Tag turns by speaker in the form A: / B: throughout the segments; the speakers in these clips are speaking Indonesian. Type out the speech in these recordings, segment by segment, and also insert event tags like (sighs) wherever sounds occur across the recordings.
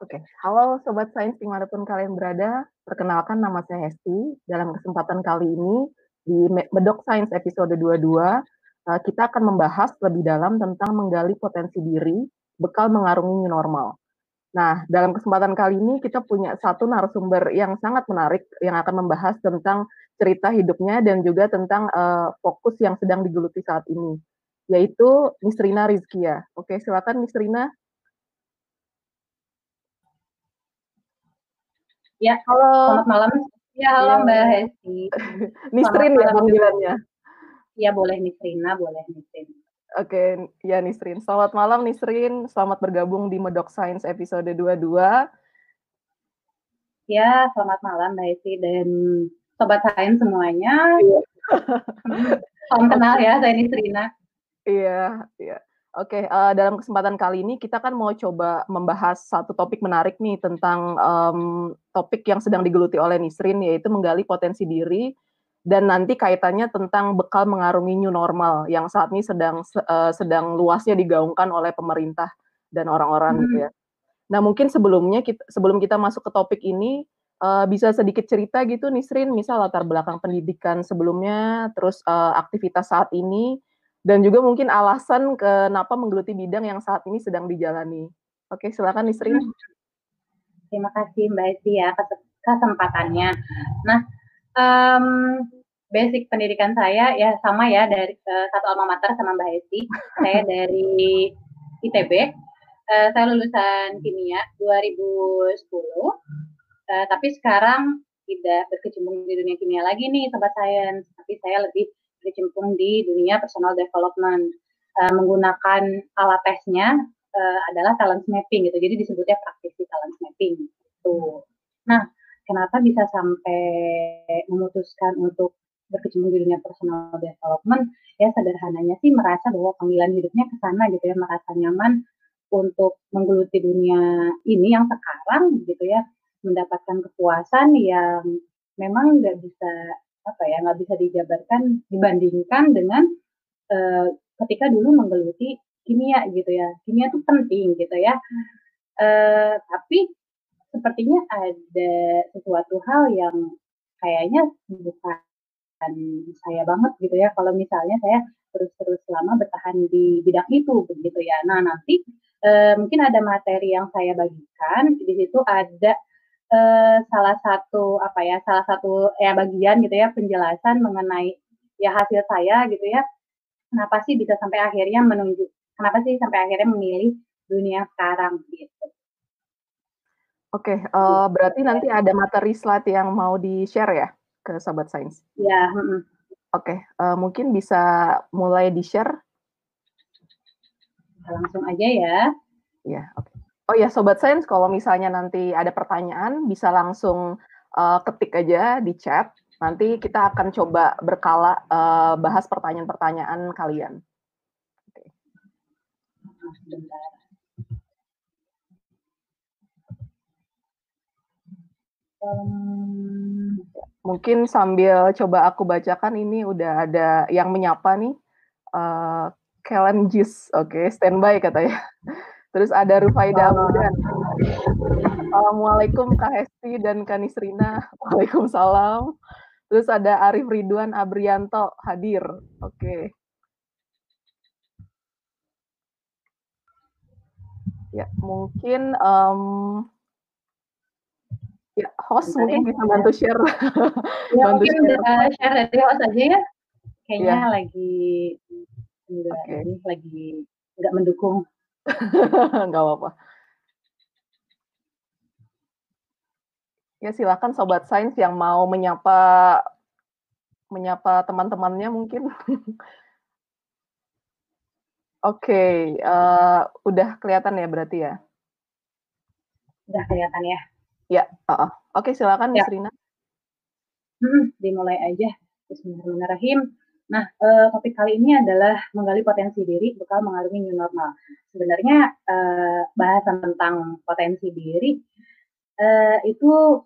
A: Oke, halo Sobat Sains di mana pun kalian berada, perkenalkan nama saya Hesti. Dalam kesempatan kali ini, di Medok Sains episode 22, uh, kita akan membahas lebih dalam tentang menggali potensi diri, bekal mengarungi new normal. Nah, dalam kesempatan kali ini kita punya satu narasumber yang sangat menarik yang akan membahas tentang cerita hidupnya dan juga tentang uh, fokus yang sedang digeluti saat ini, yaitu Nisrina Rizkia. Oke, silakan Nisrina.
B: Ya, halo. Selamat malam. Ya, halo ya. Mbak Hesti.
A: Nisrin ya panggilannya.
B: Ya, boleh Nisrina, boleh Nisrin.
A: Oke, ya Nisrin. Selamat malam Nisrin. Selamat bergabung di Medok Science episode 22.
B: Ya, selamat malam Mbak Hesti dan Sobat Sains semuanya. Iya. Salam kenal ya, saya Nisrina.
A: Iya, iya. Oke, uh, dalam kesempatan kali ini kita kan mau coba membahas satu topik menarik nih tentang um, topik yang sedang digeluti oleh Nisrin yaitu menggali potensi diri dan nanti kaitannya tentang bekal mengarungi new normal yang saat ini sedang uh, sedang luasnya digaungkan oleh pemerintah dan orang-orang gitu hmm. gitu ya. Nah, mungkin sebelumnya kita sebelum kita masuk ke topik ini uh, bisa sedikit cerita gitu Nisrin, misal latar belakang pendidikan sebelumnya, terus uh, aktivitas saat ini dan juga mungkin alasan kenapa menggeluti bidang yang saat ini sedang dijalani. Oke, silakan. Hmm.
B: Terima kasih Mbak Esti ya kesempatannya. Nah, um, basic pendidikan saya ya sama ya dari uh, satu alma mater sama Mbak Esti. saya dari ITB. Uh, eh, saya lulusan kimia 2010. Uh, eh, tapi sekarang tidak berkecimpung di dunia kimia lagi nih sobat sains, tapi saya lebih berkecimpung di dunia personal development. Uh, menggunakan alat tesnya uh, adalah talent mapping gitu. Jadi disebutnya praktisi talent mapping gitu. Nah kenapa bisa sampai memutuskan untuk berkecimpung di dunia personal development? Ya sederhananya sih merasa bahwa panggilan hidupnya ke sana gitu ya. Merasa nyaman untuk menggeluti dunia ini yang sekarang gitu ya. Mendapatkan kepuasan yang memang nggak bisa apa ya nggak bisa dijabarkan dibandingkan dengan uh, ketika dulu menggeluti kimia gitu ya. Kimia itu penting gitu ya. Uh, tapi sepertinya ada sesuatu hal yang kayaknya bukan saya banget gitu ya. Kalau misalnya saya terus-terus lama bertahan di bidang itu begitu ya. Nah nanti uh, mungkin ada materi yang saya bagikan. Di situ ada uh, salah satu apa ya, salah satu ya bagian gitu ya penjelasan mengenai ya hasil saya gitu ya. Kenapa sih bisa sampai akhirnya menunjuk kenapa sih sampai akhirnya memilih dunia sekarang gitu.
A: Oke, uh, berarti nanti ada materi slide yang mau di-share ya ke Sobat Sains?
B: Ya,
A: Oke, uh, mungkin bisa mulai di-share?
B: Langsung aja ya.
A: Ya, oke. Oh ya, Sobat Sains, kalau misalnya nanti ada pertanyaan, bisa langsung uh, ketik aja di chat. Nanti kita akan coba berkala uh, bahas pertanyaan-pertanyaan kalian. Oke. Um, mungkin sambil coba aku bacakan ini udah ada yang menyapa nih. Uh, Kellen Jis, oke, okay, standby katanya. Terus ada Rufaida Amudan. Assalamualaikum Kak Hesti dan Kak Nisrina. Waalaikumsalam. Terus ada Arif Ridwan Abrianto hadir. Oke. Okay. Ya, mungkin um, ya host mungkin bisa bantu share. (laughs)
B: Ya, bantu mungkin share. share dari host aja ya. Kayaknya ya. lagi enggak okay. lagi enggak mendukung. (laughs)
A: Nggak apa-apa. Ya silakan sobat sains yang mau menyapa menyapa teman-temannya mungkin. (laughs) Oke, okay, uh, eh, udah kelihatan ya berarti ya?
B: Udah kelihatan ya.
A: Ya, uh, uh. oke okay, silakan ya. Miss Rina.
B: Hmm, dimulai aja. Bismillahirrahmanirrahim. Nah, uh, topik kali ini adalah menggali potensi diri bekal mengarungi new normal. Sebenarnya uh, bahasan tentang potensi diri uh, itu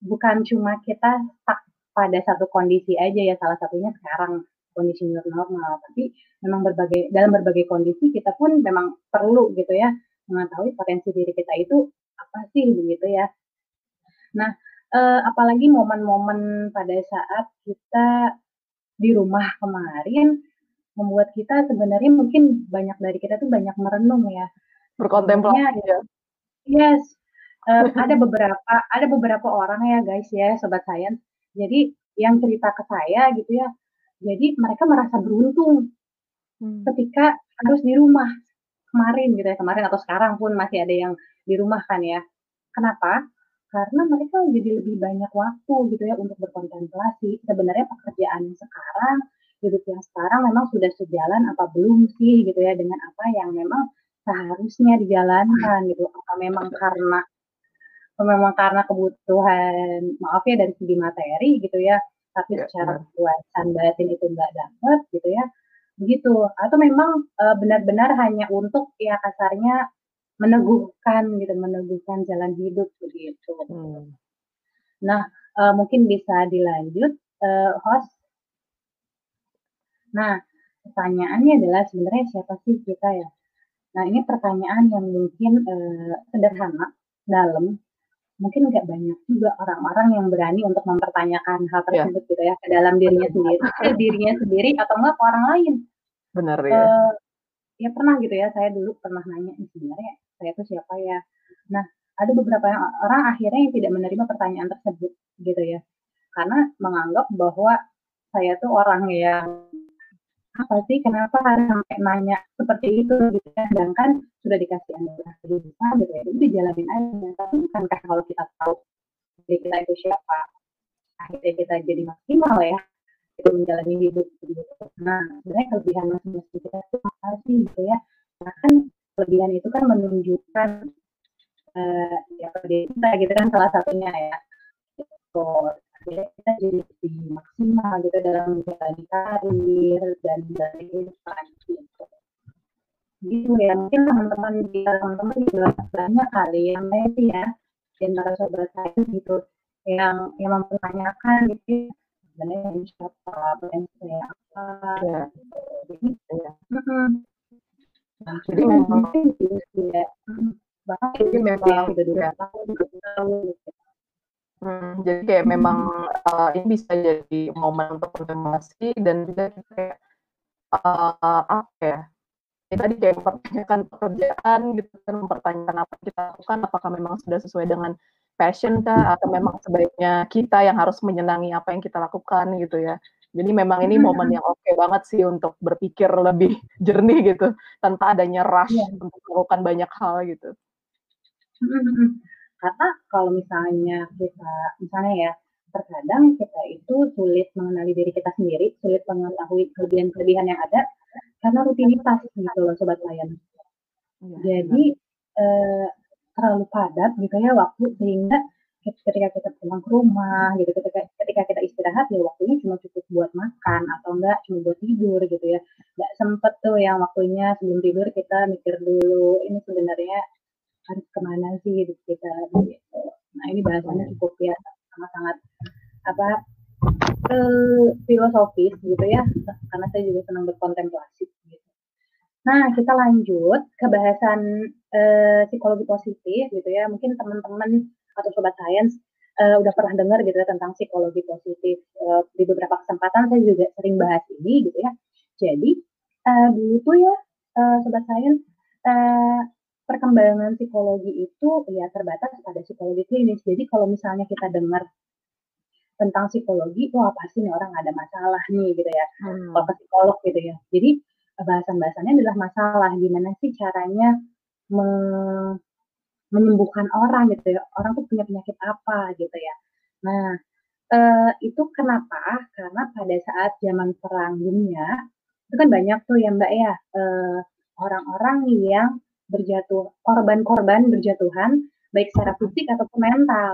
B: bukan cuma kita stuck pada satu kondisi aja ya, salah satunya sekarang kondisi new normal, tapi memang berbagai dalam berbagai kondisi kita pun memang perlu gitu ya mengetahui potensi diri kita itu apa sih begitu ya. Nah, uh, apalagi momen-momen pada saat kita di rumah kemarin membuat kita sebenarnya mungkin banyak dari kita tuh banyak merenung ya.
A: Berkontemplasi ya.
B: Yes, uh, (laughs) ada beberapa ada beberapa orang ya guys ya, sobat sains. Jadi yang cerita ke saya gitu ya, jadi mereka merasa beruntung hmm. ketika harus di rumah kemarin gitu ya, kemarin atau sekarang pun masih ada yang di rumah kan ya. Kenapa? Karena mereka jadi lebih banyak waktu gitu ya untuk berkontemplasi. Sebenarnya pekerjaan sekarang, hidup yang sekarang memang sudah sejalan apa belum sih gitu ya dengan apa yang memang seharusnya dijalankan gitu. Apa memang karena memang karena kebutuhan maaf ya dari segi materi gitu ya tapi ya, secara kepuasan batin itu nggak dapet gitu ya begitu atau memang uh, benar-benar hanya untuk ya kasarnya meneguhkan gitu meneguhkan jalan hidup begitu hmm. nah uh, mungkin bisa dilanjut uh, host nah pertanyaannya adalah sebenarnya siapa sih kita ya nah ini pertanyaan yang mungkin uh, sederhana dalam mungkin nggak banyak juga orang-orang yang berani untuk mempertanyakan hal iya. tersebut yeah. gitu ya ke dalam dirinya sendiri, ke dirinya sendiri atau enggak ke orang lain.
A: Benar ya. Uh,
B: ya pernah gitu ya, saya dulu pernah nanya sebenarnya saya tuh siapa ya. Nah, ada beberapa orang akhirnya yang tidak menerima pertanyaan tersebut gitu ya. Karena menganggap bahwa saya tuh orang yang apa sih? Kenapa harus sampai nanya seperti itu? Gitu ya. Sedangkan sudah dikasih anugerah kehidupan gitu ya. Itu dijalanin aja. Tapi bukankah kalau kita tahu diri kita itu siapa akhirnya kita jadi maksimal ya itu menjalani hidup gitu nah sebenarnya kelebihan masing-masing kita itu apa sih gitu ya? Nah kan kelebihan itu kan menunjukkan uh, ya kita gitu kan salah satunya ya gitu ya kita jadi lebih maksimal gitu dalam menjalani karir dan dari kehidupan gitu. Gitu ya, mungkin teman-teman di teman-teman juga banyak kali yang lain ya, di antara sobat saya gitu, yang yang mempertanyakan gitu sebenarnya ini siapa, brand saya apa, ya. gitu. Jadi, ya. Jadi memang ya. Bahkan
A: itu memang sudah dua tahun, gitu. Hmm, jadi kayak memang, uh, ini bisa jadi momen untuk konfirmasi dan juga kita kayak, uh, apa ya, ya tadi kayak mempertanyakan pekerjaan gitu kan, mempertanyakan apa kita lakukan, apakah memang sudah sesuai dengan passion kah, atau memang sebaiknya kita yang harus menyenangi apa yang kita lakukan gitu ya. Jadi memang ini momen yang oke banget sih untuk berpikir lebih (laughs) jernih gitu, tanpa adanya rush yeah. untuk melakukan banyak hal gitu.
B: Karena kalau misalnya kita misalnya ya, terkadang kita itu sulit mengenali diri kita sendiri, sulit mengetahui kelebihan-kelebihan yang ada karena rutinitas gitu loh sobat layan. Ya, Jadi eh, terlalu padat gitu ya waktu sehingga ketika kita pulang ke rumah gitu. Ketika ketika kita istirahat ya waktunya cuma cukup buat makan atau enggak cuma buat tidur gitu ya. Nggak sempet tuh yang waktunya sebelum tidur kita mikir dulu ini sebenarnya harus ke mana sih hidup kita? Gitu. Nah ini bahasannya cukup ya sangat-sangat apa eh, filosofis gitu ya. Karena saya juga senang berkontemplasi gitu. Nah kita lanjut ke bahasan eh, psikologi positif gitu ya. Mungkin teman-teman atau sobat sains uh, udah pernah dengar gitu ya tentang psikologi positif uh, di beberapa kesempatan saya juga sering bahas ini gitu ya. Jadi uh, dulu tuh ya uh, sobat sains uh, perkembangan psikologi itu ya terbatas pada psikologi klinis. Jadi kalau misalnya kita dengar tentang psikologi, wah pasti nih orang ada masalah nih gitu ya, hmm. kalau psikolog gitu ya. Jadi bahasan-bahasannya adalah masalah, gimana sih caranya me menyembuhkan orang gitu ya, orang tuh punya penyakit apa gitu ya. Nah, eh, itu kenapa? Karena pada saat zaman perang dunia, itu kan banyak tuh ya Mbak ya, eh, orang-orang yang berjatuh korban-korban berjatuhan baik secara fisik ataupun mental.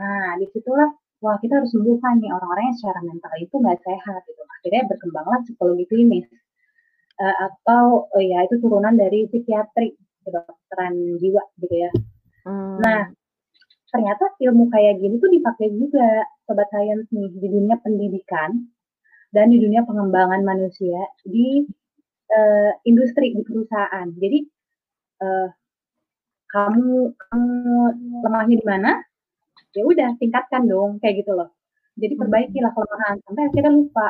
B: Nah, di situlah wah kita harus sembuhkan nih orang-orang yang secara mental itu nggak sehat gitu. Akhirnya berkembanglah psikologi klinis uh, atau uh, ya itu turunan dari psikiatri kedokteran jiwa gitu ya. Hmm. Nah, ternyata ilmu kayak gini tuh dipakai juga sobat sains nih di dunia pendidikan dan di dunia pengembangan manusia di uh, industri di perusahaan. Jadi uh, kamu kamu lemahnya di mana? Ya udah tingkatkan dong kayak gitu loh. Jadi
A: Hmm.
B: perbaikilah kelemahan sampai akhirnya lupa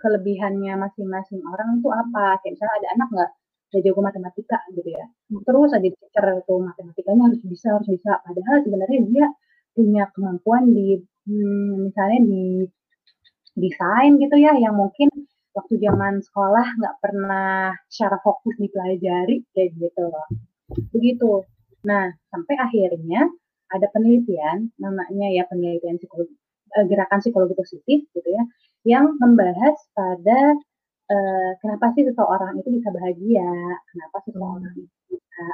B: kelebihannya masing-masing orang itu apa. Kayak misalnya ada anak nggak dia jago matematika gitu ya. Terus aja dicecer tuh matematikanya harus bisa harus bisa. Padahal sebenarnya dia punya kemampuan di hmm, misalnya di desain gitu ya yang mungkin waktu zaman sekolah nggak pernah secara fokus dipelajari kayak gitu loh. Begitu. Nah, sampai akhirnya ada penelitian namanya ya penelitian psikologi eh, gerakan psikologi positif gitu ya yang membahas pada eh, kenapa sih seseorang itu bisa bahagia, kenapa seseorang itu bisa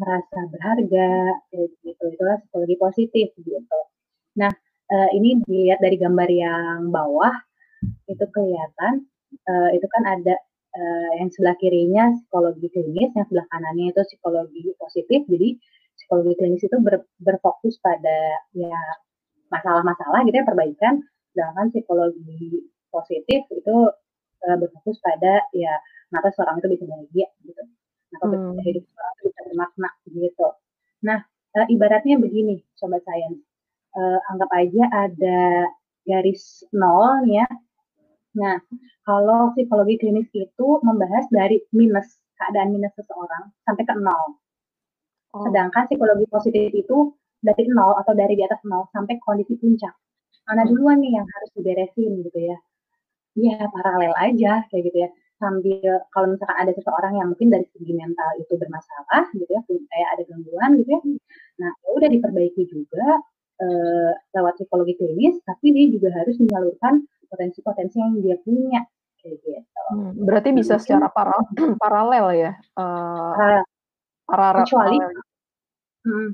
B: merasa berharga gitu. Itulah psikologi positif gitu. Nah, eh, ini dilihat dari gambar yang bawah itu kelihatan uh, itu kan ada uh, yang sebelah kirinya psikologi klinis, yang sebelah kanannya itu psikologi positif. Jadi psikologi klinis itu ber, berfokus pada ya masalah-masalah gitu ya perbaikan, sedangkan psikologi positif itu uh, berfokus pada ya kenapa seorang itu bisa bahagia gitu, kenapa hmm. hidup seorang itu bisa bermakna gitu. Nah uh, ibaratnya begini, sobat sains, uh, anggap aja ada garis nol ya Nah, kalau psikologi klinis itu membahas dari minus, keadaan minus seseorang sampai ke nol. Oh. Sedangkan psikologi positif itu dari nol atau dari di atas nol sampai kondisi puncak. Mana duluan nih yang harus diberesin gitu ya. Ya paralel aja kayak gitu ya. Sambil kalau misalkan ada seseorang yang mungkin dari segi mental itu bermasalah gitu ya, kayak ada gangguan gitu ya. Nah, ya udah diperbaiki juga uh, lewat psikologi klinis, tapi dia juga harus menyalurkan potensi-potensi yang dia punya kayak gitu.
A: Hmm, berarti bisa Mungkin, secara para, (clears throat) paralel ya? Uh,
B: paralel. Kecuali, hmm,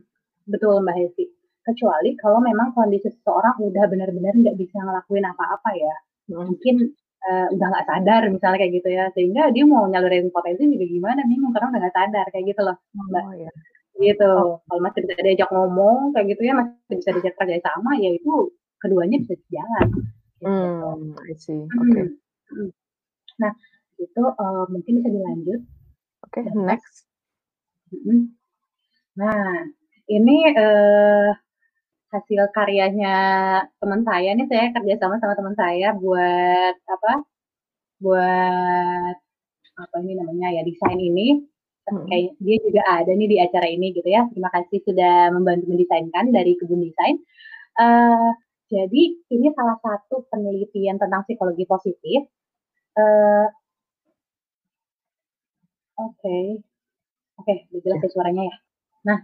B: betul Mbak Hesti. Kecuali kalau memang kondisi seseorang udah benar-benar nggak bisa ngelakuin apa-apa ya. Mungkin uh, udah nggak sadar misalnya kayak gitu ya, sehingga dia mau nyalurin potensi juga gimana bingung karena udah nggak sadar kayak gitu loh, Mbak. Oh, ya. Gitu. Oh. Kalau masih bisa diajak ngomong kayak gitu ya, masih bisa diajak kerja sama, ya itu keduanya bisa jalan.
A: Hmm, I see. Oke. Okay.
B: Hmm. Nah, itu uh, mungkin bisa dilanjut.
A: Oke, okay, next.
B: Hmm. Nah, ini uh, hasil karyanya teman saya nih saya kerja sama sama teman saya buat apa? Buat apa ini namanya ya desain ini. Hmm. Kayak dia juga ada nih di acara ini gitu ya. Terima kasih sudah membantu mendesainkan dari kebun desain. Uh, jadi ini salah satu penelitian tentang psikologi positif. Uh, Oke, okay. oke, okay, jelas ya suaranya ya. Nah,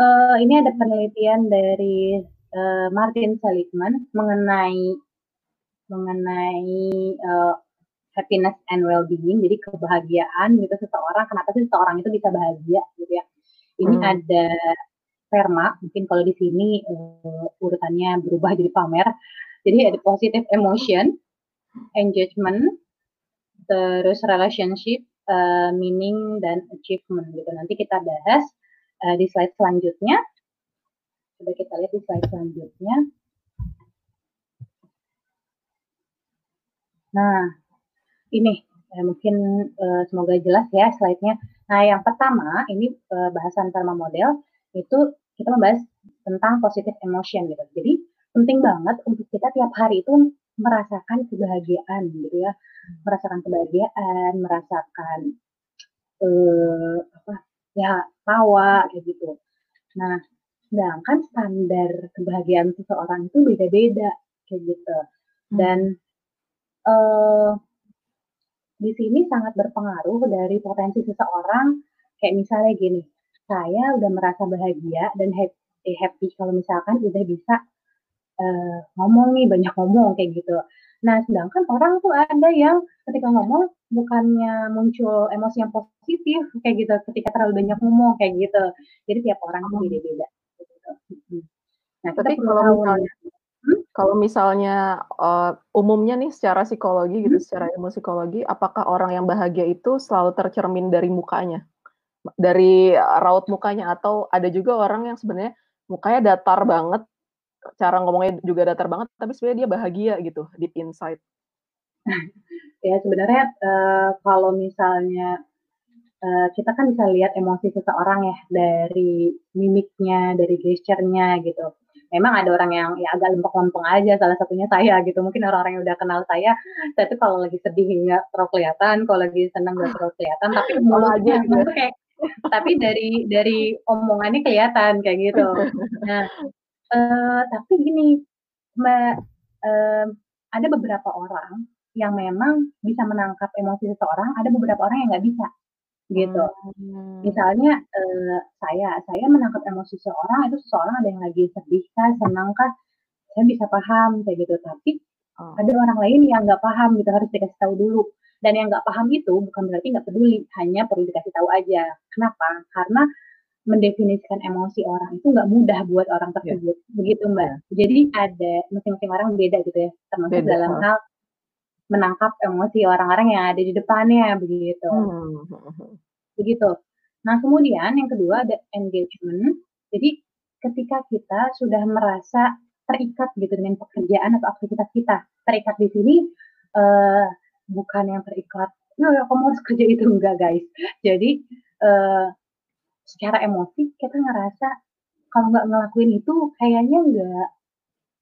B: uh, ini ada penelitian dari uh, Martin Seligman mengenai mengenai uh, happiness and well-being, jadi kebahagiaan gitu seseorang. Kenapa sih seseorang itu bisa bahagia gitu ya? Ini hmm. ada perma, mungkin kalau di sini uh, urutannya berubah jadi pamer. Jadi ada positive emotion, engagement, terus relationship, uh, meaning dan achievement gitu. Nanti kita bahas uh, di slide selanjutnya. Coba kita lihat di slide selanjutnya. Nah, ini ya, mungkin uh, semoga jelas ya slide-nya. Nah, yang pertama ini uh, bahasan perma model itu kita membahas tentang positive emotion gitu. Jadi penting banget untuk kita tiap hari itu merasakan kebahagiaan gitu ya, merasakan kebahagiaan, merasakan eh, apa ya tawa kayak gitu. Nah, sedangkan standar kebahagiaan seseorang itu beda-beda kayak gitu. Dan eh, di sini sangat berpengaruh dari potensi seseorang kayak misalnya gini, saya udah merasa bahagia dan happy, happy kalau misalkan udah bisa uh, ngomong nih banyak ngomong kayak gitu. Nah, sedangkan orang tuh ada yang ketika ngomong bukannya muncul emosi yang positif kayak gitu ketika terlalu banyak ngomong kayak gitu. Jadi tiap orang itu beda-beda. Gitu.
A: Nah, tapi kalau misalnya hmm? kalau misalnya uh, umumnya nih secara psikologi gitu, hmm? secara ilmu psikologi, apakah orang yang bahagia itu selalu tercermin dari mukanya? dari raut mukanya atau ada juga orang yang sebenarnya mukanya datar banget, cara ngomongnya juga datar banget, tapi sebenarnya dia bahagia gitu deep inside. (laughs)
B: ya sebenarnya uh, kalau misalnya uh, kita kan bisa lihat emosi seseorang ya dari mimiknya, dari gesturnya gitu. Memang ada orang yang ya agak lempeng-lempeng aja, salah satunya saya gitu. Mungkin orang-orang yang udah kenal saya, saya tuh kalau lagi sedih nggak terlalu kelihatan, kalau lagi senang nggak terlalu kelihatan, tapi (laughs) mulutnya gitu kayak (laughs) tapi dari dari omongannya kelihatan kayak gitu. Nah, uh, tapi gini, Mbak, uh, ada beberapa orang yang memang bisa menangkap emosi seseorang, ada beberapa orang yang nggak bisa gitu. Hmm. Misalnya uh, saya, saya menangkap emosi seseorang itu seseorang ada yang lagi sedih kah, senang kah, saya bisa paham kayak gitu. Tapi oh. ada orang lain yang nggak paham gitu harus dikasih tahu dulu. Dan yang nggak paham itu bukan berarti nggak peduli, hanya perlu dikasih tahu aja. Kenapa? Karena mendefinisikan emosi orang itu nggak mudah buat orang iya. tersebut, yeah. begitu mbak. Yeah. Jadi ada masing-masing orang beda gitu ya, termasuk beda. dalam hal menangkap emosi orang-orang yang ada di depannya begitu. Hmm. Begitu. Nah, kemudian yang kedua ada engagement. Jadi ketika kita sudah merasa terikat gitu dengan pekerjaan atau aktivitas kita. Terikat di sini uh, bukan yang terikat, ya kamu harus kerja itu (laughs) enggak guys. Jadi uh, secara emosi kita ngerasa kalau nggak ngelakuin itu kayaknya nggak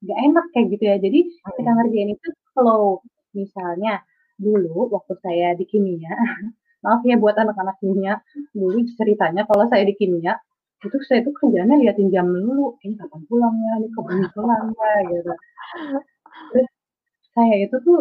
B: nggak enak kayak gitu ya. Jadi kita ngerjain itu flow Misalnya dulu waktu saya di kimia, (laughs) maaf ya buat anak-anak kimia, dulu ceritanya kalau saya di kimia, itu saya tuh kerjanya liatin jam dulu, ini kapan pulangnya, ini kapan pulangnya gitu. Terus saya itu tuh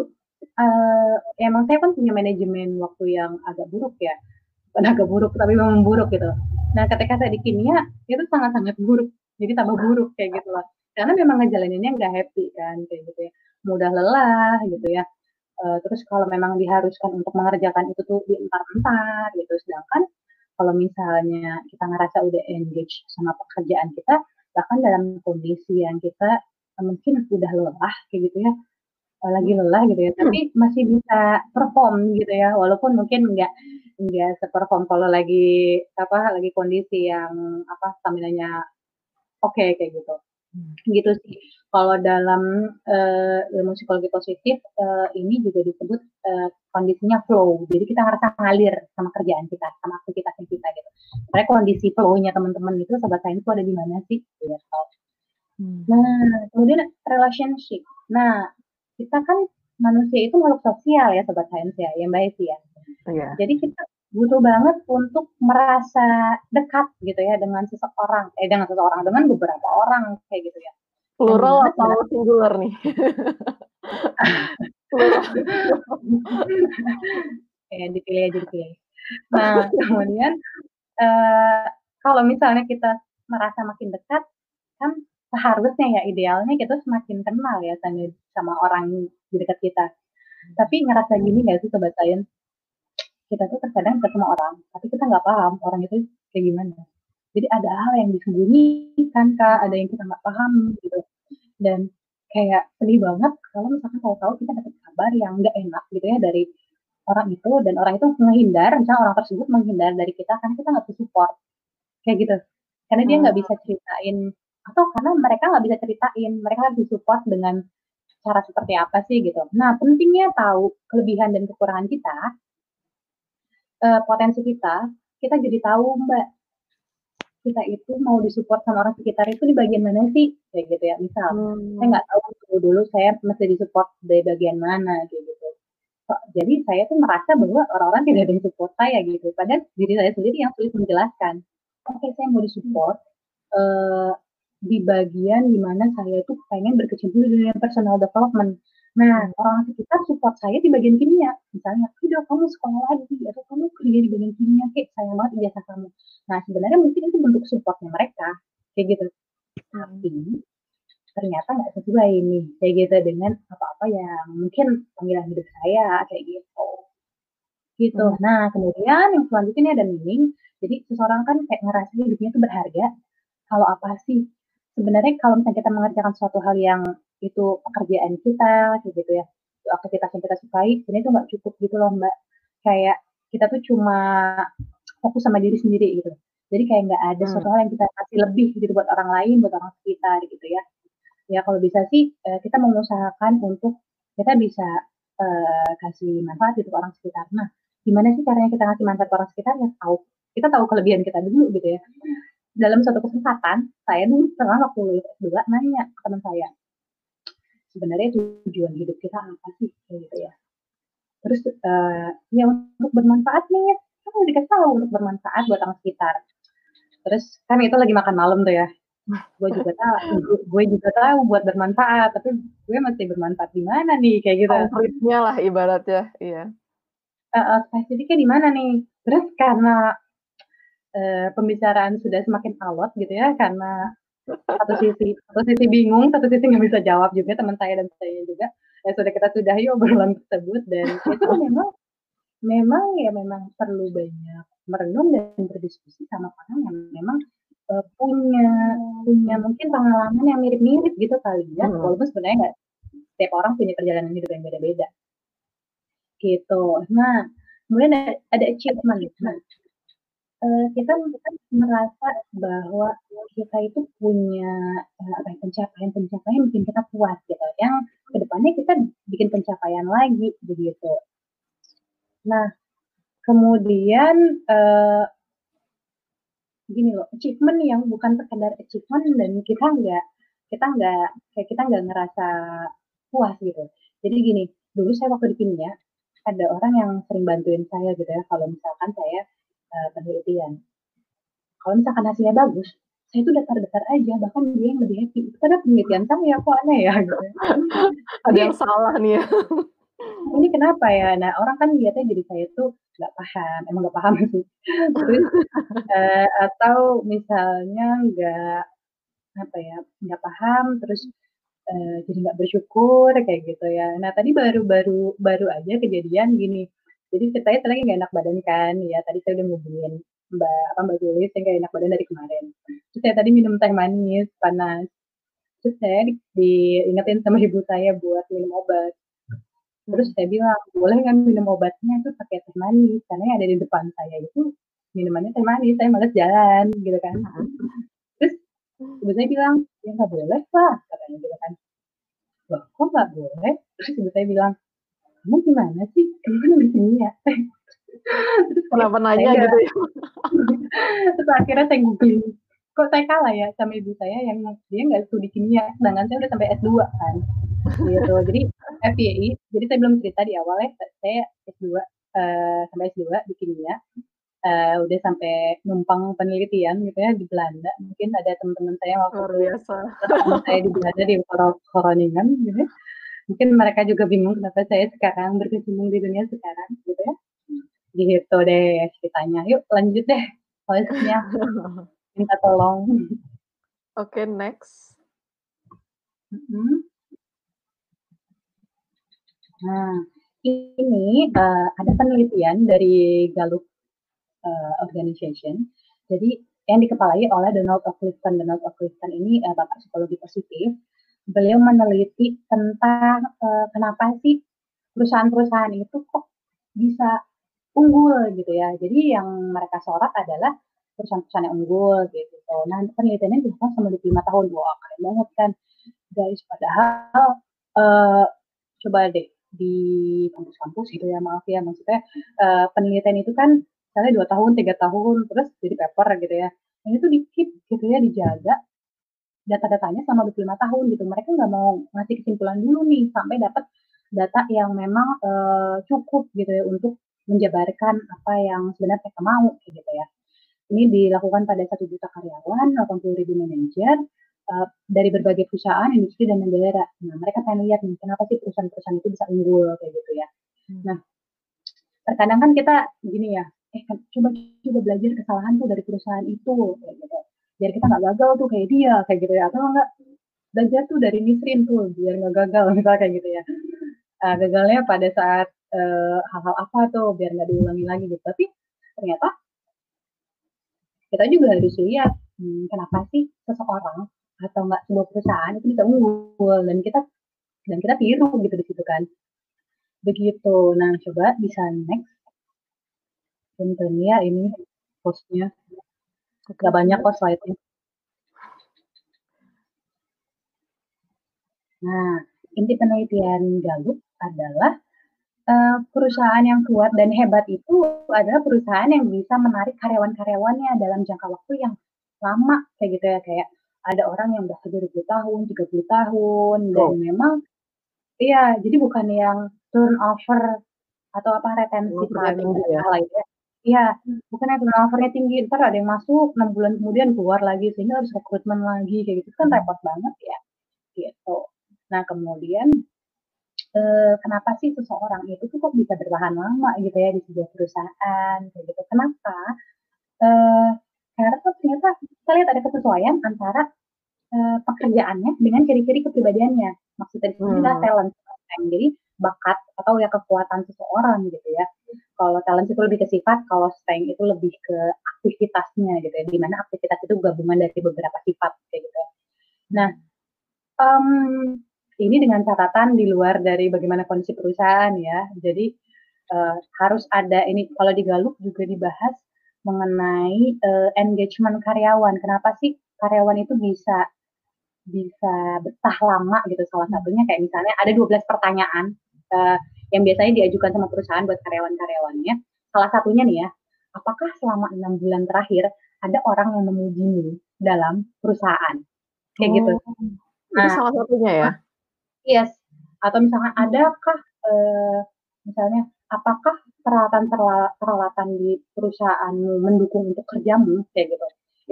B: uh, emang saya kan punya manajemen waktu yang agak buruk ya, (laughs) bukan agak buruk tapi memang buruk gitu. Nah ketika saya di kimia itu sangat-sangat buruk, jadi tambah buruk kayak gitu lah. Karena memang ngejalaninnya nggak happy kan kayak gitu ya, mudah lelah gitu ya. Uh, terus kalau memang diharuskan untuk mengerjakan itu tuh di empat gitu, sedangkan kalau misalnya kita ngerasa udah engage sama pekerjaan kita, bahkan dalam kondisi yang kita mungkin udah lelah kayak gitu ya, uh, lagi lelah gitu ya, tapi hmm. masih bisa perform gitu ya, walaupun mungkin nggak nggak seperform kalau lagi apa lagi kondisi yang apa stamina-nya oke okay, kayak gitu. Hmm. Gitu sih. Kalau dalam uh, ilmu psikologi positif uh, ini juga disebut uh, kondisinya flow. Jadi kita ngerasa ngalir sama kerjaan kita, sama aktivitas kita gitu. Karena kondisi flow-nya teman-teman itu sobat sains itu ada di mana sih? Ya, hmm. Nah, kemudian relationship. Nah, kita kan manusia itu makhluk sosial ya sobat sains ya, yang baik sih ya. Yeah. Jadi kita butuh banget untuk merasa dekat gitu ya dengan seseorang, eh dengan seseorang, dengan beberapa orang kayak gitu ya.
A: Plural atau singular nih? (laughs)
B: ya dipilih aja dipilih. Nah kemudian uh, kalau misalnya kita merasa makin dekat, kan seharusnya ya idealnya kita semakin kenal ya sama orang di dekat kita. Tapi ngerasa gini nggak sih sobat sains? Kita tuh terkadang ketemu orang, tapi kita nggak paham orang itu kayak gimana. Jadi ada hal yang disembunyikan kak, ada yang kita nggak paham gitu. Dan kayak sedih banget kalau misalkan tahu-tahu kita dapat kabar yang nggak enak gitu ya dari orang itu dan orang itu menghindar, misalnya orang tersebut menghindar dari kita karena kita nggak bisa support kayak gitu. Karena dia nggak bisa ceritain atau karena mereka nggak bisa ceritain, mereka harus disupport dengan cara seperti apa sih gitu. Nah pentingnya tahu kelebihan dan kekurangan kita uh, potensi kita, kita jadi tahu Mbak, kita itu mau disupport sama orang sekitar itu di bagian mana sih? Kayak gitu ya. Misal, hmm. saya nggak tahu dulu, dulu saya mesti disupport dari bagian mana kayak gitu. Jadi saya tuh merasa bahwa orang-orang tidak ada yang support saya gitu. Padahal diri saya sendiri yang sulit menjelaskan. Oke, okay, saya mau disupport uh, di bagian di mana saya itu pengen berkecimpung di dunia personal development. Nah, orang sekitar support saya di bagian kimia. Misalnya, udah kamu sekolah lagi, atau kamu kerja di bagian kimia, kayak sayang banget ijazah kamu. Nah, sebenarnya mungkin itu bentuk supportnya mereka, kayak gitu. Tapi, ternyata nggak sesuai ini, kayak gitu, dengan apa-apa yang mungkin panggilan hidup saya, kayak gitu. Gitu. Hmm. Nah, kemudian yang selanjutnya ada meaning. Jadi, seseorang kan kayak ngerasa hidupnya itu berharga. Kalau apa sih? Sebenarnya kalau misalnya kita mengerjakan suatu hal yang itu pekerjaan kita gitu ya. Itu aktivitas yang kita sukai ini tuh nggak cukup gitu loh mbak. Kayak kita tuh cuma fokus sama diri sendiri gitu. Jadi kayak nggak ada hmm. suatu hal yang kita kasih lebih gitu buat orang lain buat orang sekitar gitu ya. Ya kalau bisa sih eh, kita mengusahakan untuk kita bisa uh, kasih manfaat gitu ke orang sekitar. Nah gimana sih caranya kita ngasih manfaat orang sekitar? Ya tahu. Kita tahu kelebihan kita dulu gitu ya. Dalam suatu kesempatan saya dulu pernah waktu lulus S2 nanya ke teman saya sebenarnya tujuan hidup kita apa sih gitu ya. Terus uh, ya untuk bermanfaat nih kan udah dikasih tahu untuk bermanfaat buat orang sekitar. Terus kan itu lagi makan malam tuh ya. Gue juga (laughs) tahu gue juga tahu buat bermanfaat tapi gue masih bermanfaat di mana nih kayak gitu.
A: Konkretnya lah ibaratnya iya.
B: Uh, uh, spesifiknya di mana nih? Terus karena uh, pembicaraan sudah semakin alot gitu ya karena satu sisi satu sisi bingung satu sisi nggak bisa jawab juga teman saya dan saya juga. Ya sudah kita sudah yuk obrolan tersebut dan itu (laughs) memang memang ya memang perlu banyak merenung dan berdiskusi sama orang yang memang uh, punya punya mungkin pengalaman yang mirip-mirip gitu kali ya. Hmm. walaupun sebenarnya nggak setiap orang punya perjalanan hidup yang beda-beda. Gitu. Nah kemudian ada, ada achievement. Nah uh, kita merasa bahwa kita itu punya uh, pencapaian-pencapaian bikin kita puas gitu. Yang ke depannya kita bikin pencapaian lagi begitu. Nah, kemudian uh, gini loh, achievement yang bukan sekedar achievement dan kita nggak kita nggak kayak kita nggak ngerasa puas gitu. Jadi gini, dulu saya waktu di kimia ada orang yang sering bantuin saya gitu ya kalau misalkan saya uh, penelitian. Kalau misalkan hasilnya bagus, saya itu datar-datar aja, bahkan dia yang lebih happy. Itu karena penelitian saya kok aneh ya gitu. (laughs)
A: Ada yang salah nih ya. (laughs)
B: Ini kenapa ya? Nah, orang kan lihatnya jadi saya tuh nggak paham, emang nggak paham sih. (laughs) Terus uh, atau misalnya nggak apa ya, nggak paham, terus uh, jadi nggak bersyukur kayak gitu ya. Nah, tadi baru-baru baru aja kejadian gini jadi ceritanya saya lagi nggak enak badan kan, ya tadi saya udah ngubungin Mbak apa Mbak Julis yang gak enak badan dari kemarin. Terus saya tadi minum teh manis panas. Terus saya di, diingetin sama ibu saya buat minum obat. Terus saya bilang, boleh nggak minum obatnya itu pakai teh manis? Karena yang ada di depan saya itu minumannya teh manis, saya males jalan gitu kan. Terus ibu saya bilang, ya nggak boleh lah, katanya gitu kan. Loh, kok nggak boleh? Terus ibu saya bilang, kamu gimana sih? Kan di sini ya.
A: Terus (laughs) kenapa nanya gitu ya? (laughs)
B: Terus akhirnya saya googling, kok saya kalah ya sama ibu saya yang dia nggak studi kimia, sedangkan saya udah sampai S2 kan. Gitu. (laughs) Jadi FYI, jadi saya belum cerita di awal ya, saya S2 uh, eh, sampai S2 di kimia. Uh, udah sampai numpang penelitian gitu ya di Belanda. Mungkin ada teman-teman saya waktu
A: luar biasa.
B: saya di Belanda di Koroningan gitu. Mungkin mereka juga bingung kenapa saya sekarang berkecimpung di dunia sekarang gitu ya. Gitu deh ceritanya. Yuk lanjut deh. Selanjutnya (laughs) minta tolong. Oke
A: okay, next.
B: Mm-hmm. nah ini uh, ada penelitian dari Gallup uh, Organization. Jadi yang dikepalai oleh Donald of Clifton. Donald of Clifton ini uh, bapak psikologi positif beliau meneliti tentang uh, kenapa sih perusahaan-perusahaan itu kok bisa unggul gitu ya. Jadi yang mereka sorot adalah perusahaan-perusahaan yang unggul gitu. Nah penelitiannya dilakukan selama 25 tahun. Wah keren banget kan guys. Padahal uh, coba deh di kampus-kampus gitu ya maaf ya maksudnya uh, penelitian itu kan misalnya dua tahun tiga tahun terus jadi paper gitu ya ini tuh di keep gitu ya dijaga data-datanya selama 25 tahun gitu. Mereka nggak mau ngasih kesimpulan dulu nih sampai dapat data yang memang uh, cukup gitu ya untuk menjabarkan apa yang sebenarnya mereka mau gitu ya. Ini dilakukan pada satu juta karyawan, 80 ribu manajer uh, dari berbagai perusahaan, industri dan negara. Nah, mereka pengen lihat nih kenapa sih perusahaan-perusahaan itu bisa unggul kayak gitu ya. Hmm. Nah, terkadang kan kita gini ya, eh kan, coba coba belajar kesalahan tuh dari perusahaan itu kayak gitu biar kita nggak gagal tuh kayak dia kayak gitu ya atau enggak belajar tuh dari Nisrin tuh biar nggak gagal (laughs) misalnya kayak gitu ya. Uh, gagalnya pada saat hal hal-hal apa tuh biar nggak diulangi lagi gitu. Tapi ternyata kita juga harus lihat hmm, kenapa sih seseorang atau enggak sebuah perusahaan itu bisa unggul dan kita dan kita tiru gitu di situ kan. Begitu. Nah coba bisa next. Punten ya ini postnya Gak banyak kok slide-nya. Nah, inti penelitian Gallup adalah eee, perusahaan yang kuat dan hebat itu adalah perusahaan yang bisa menarik karyawan-karyawannya dalam jangka waktu yang lama kayak gitu ya, kayak ada orang yang udah kerja 20 tahun, 30 tahun dan
A: Oh.
B: memang iya, jadi bukan yang turnover atau apa, retensi nggak
A: ya?
B: salah itu ya. Iya, bukan yang turnover-nya tinggi, entar ada yang masuk 6 bulan kemudian keluar lagi, sehingga harus rekrutmen lagi kayak gitu kan repot banget ya, gitu. Nah kemudian, eee, kenapa sih seseorang itu tuh kok bisa bertahan lama gitu ya di sebuah perusahaan kayak gitu, kenapa? Eee, karena tuh ternyata kita lihat ada kesesuaian antara, eee, pekerjaannya dengan ciri-ciri kepribadiannya. Maksudnya sini adalah talent, jadi bakat atau ya kekuatan seseorang gitu ya. Kalau talent itu lebih ke sifat, kalau strength itu lebih ke aktivitasnya gitu ya, di mana aktivitas itu gabungan dari beberapa sifat kayak gitu. Nah, mmm, ini dengan catatan di luar dari bagaimana kondisi perusahaan ya. Jadi, eee, harus ada ini kalau di Gallup juga dibahas mengenai, eee, engagement karyawan. Kenapa sih karyawan itu bisa bisa betah lama gitu, salah satunya kayak misalnya ada 12 pertanyaan, yang biasanya diajukan sama perusahaan buat karyawan-karyawannya. Salah satunya nih ya, "Apakah selama 6 bulan terakhir ada orang yang memujimu dalam perusahaan?" Kayak gitu.
A: Oh, itu
B: Nah
A: salah satunya ya?
B: yes, atau misalnya, "Adakah," eee, misalnya, "Apakah peralatan peralatan di perusahaanmu mendukung untuk kerjamu?" Kayak gitu.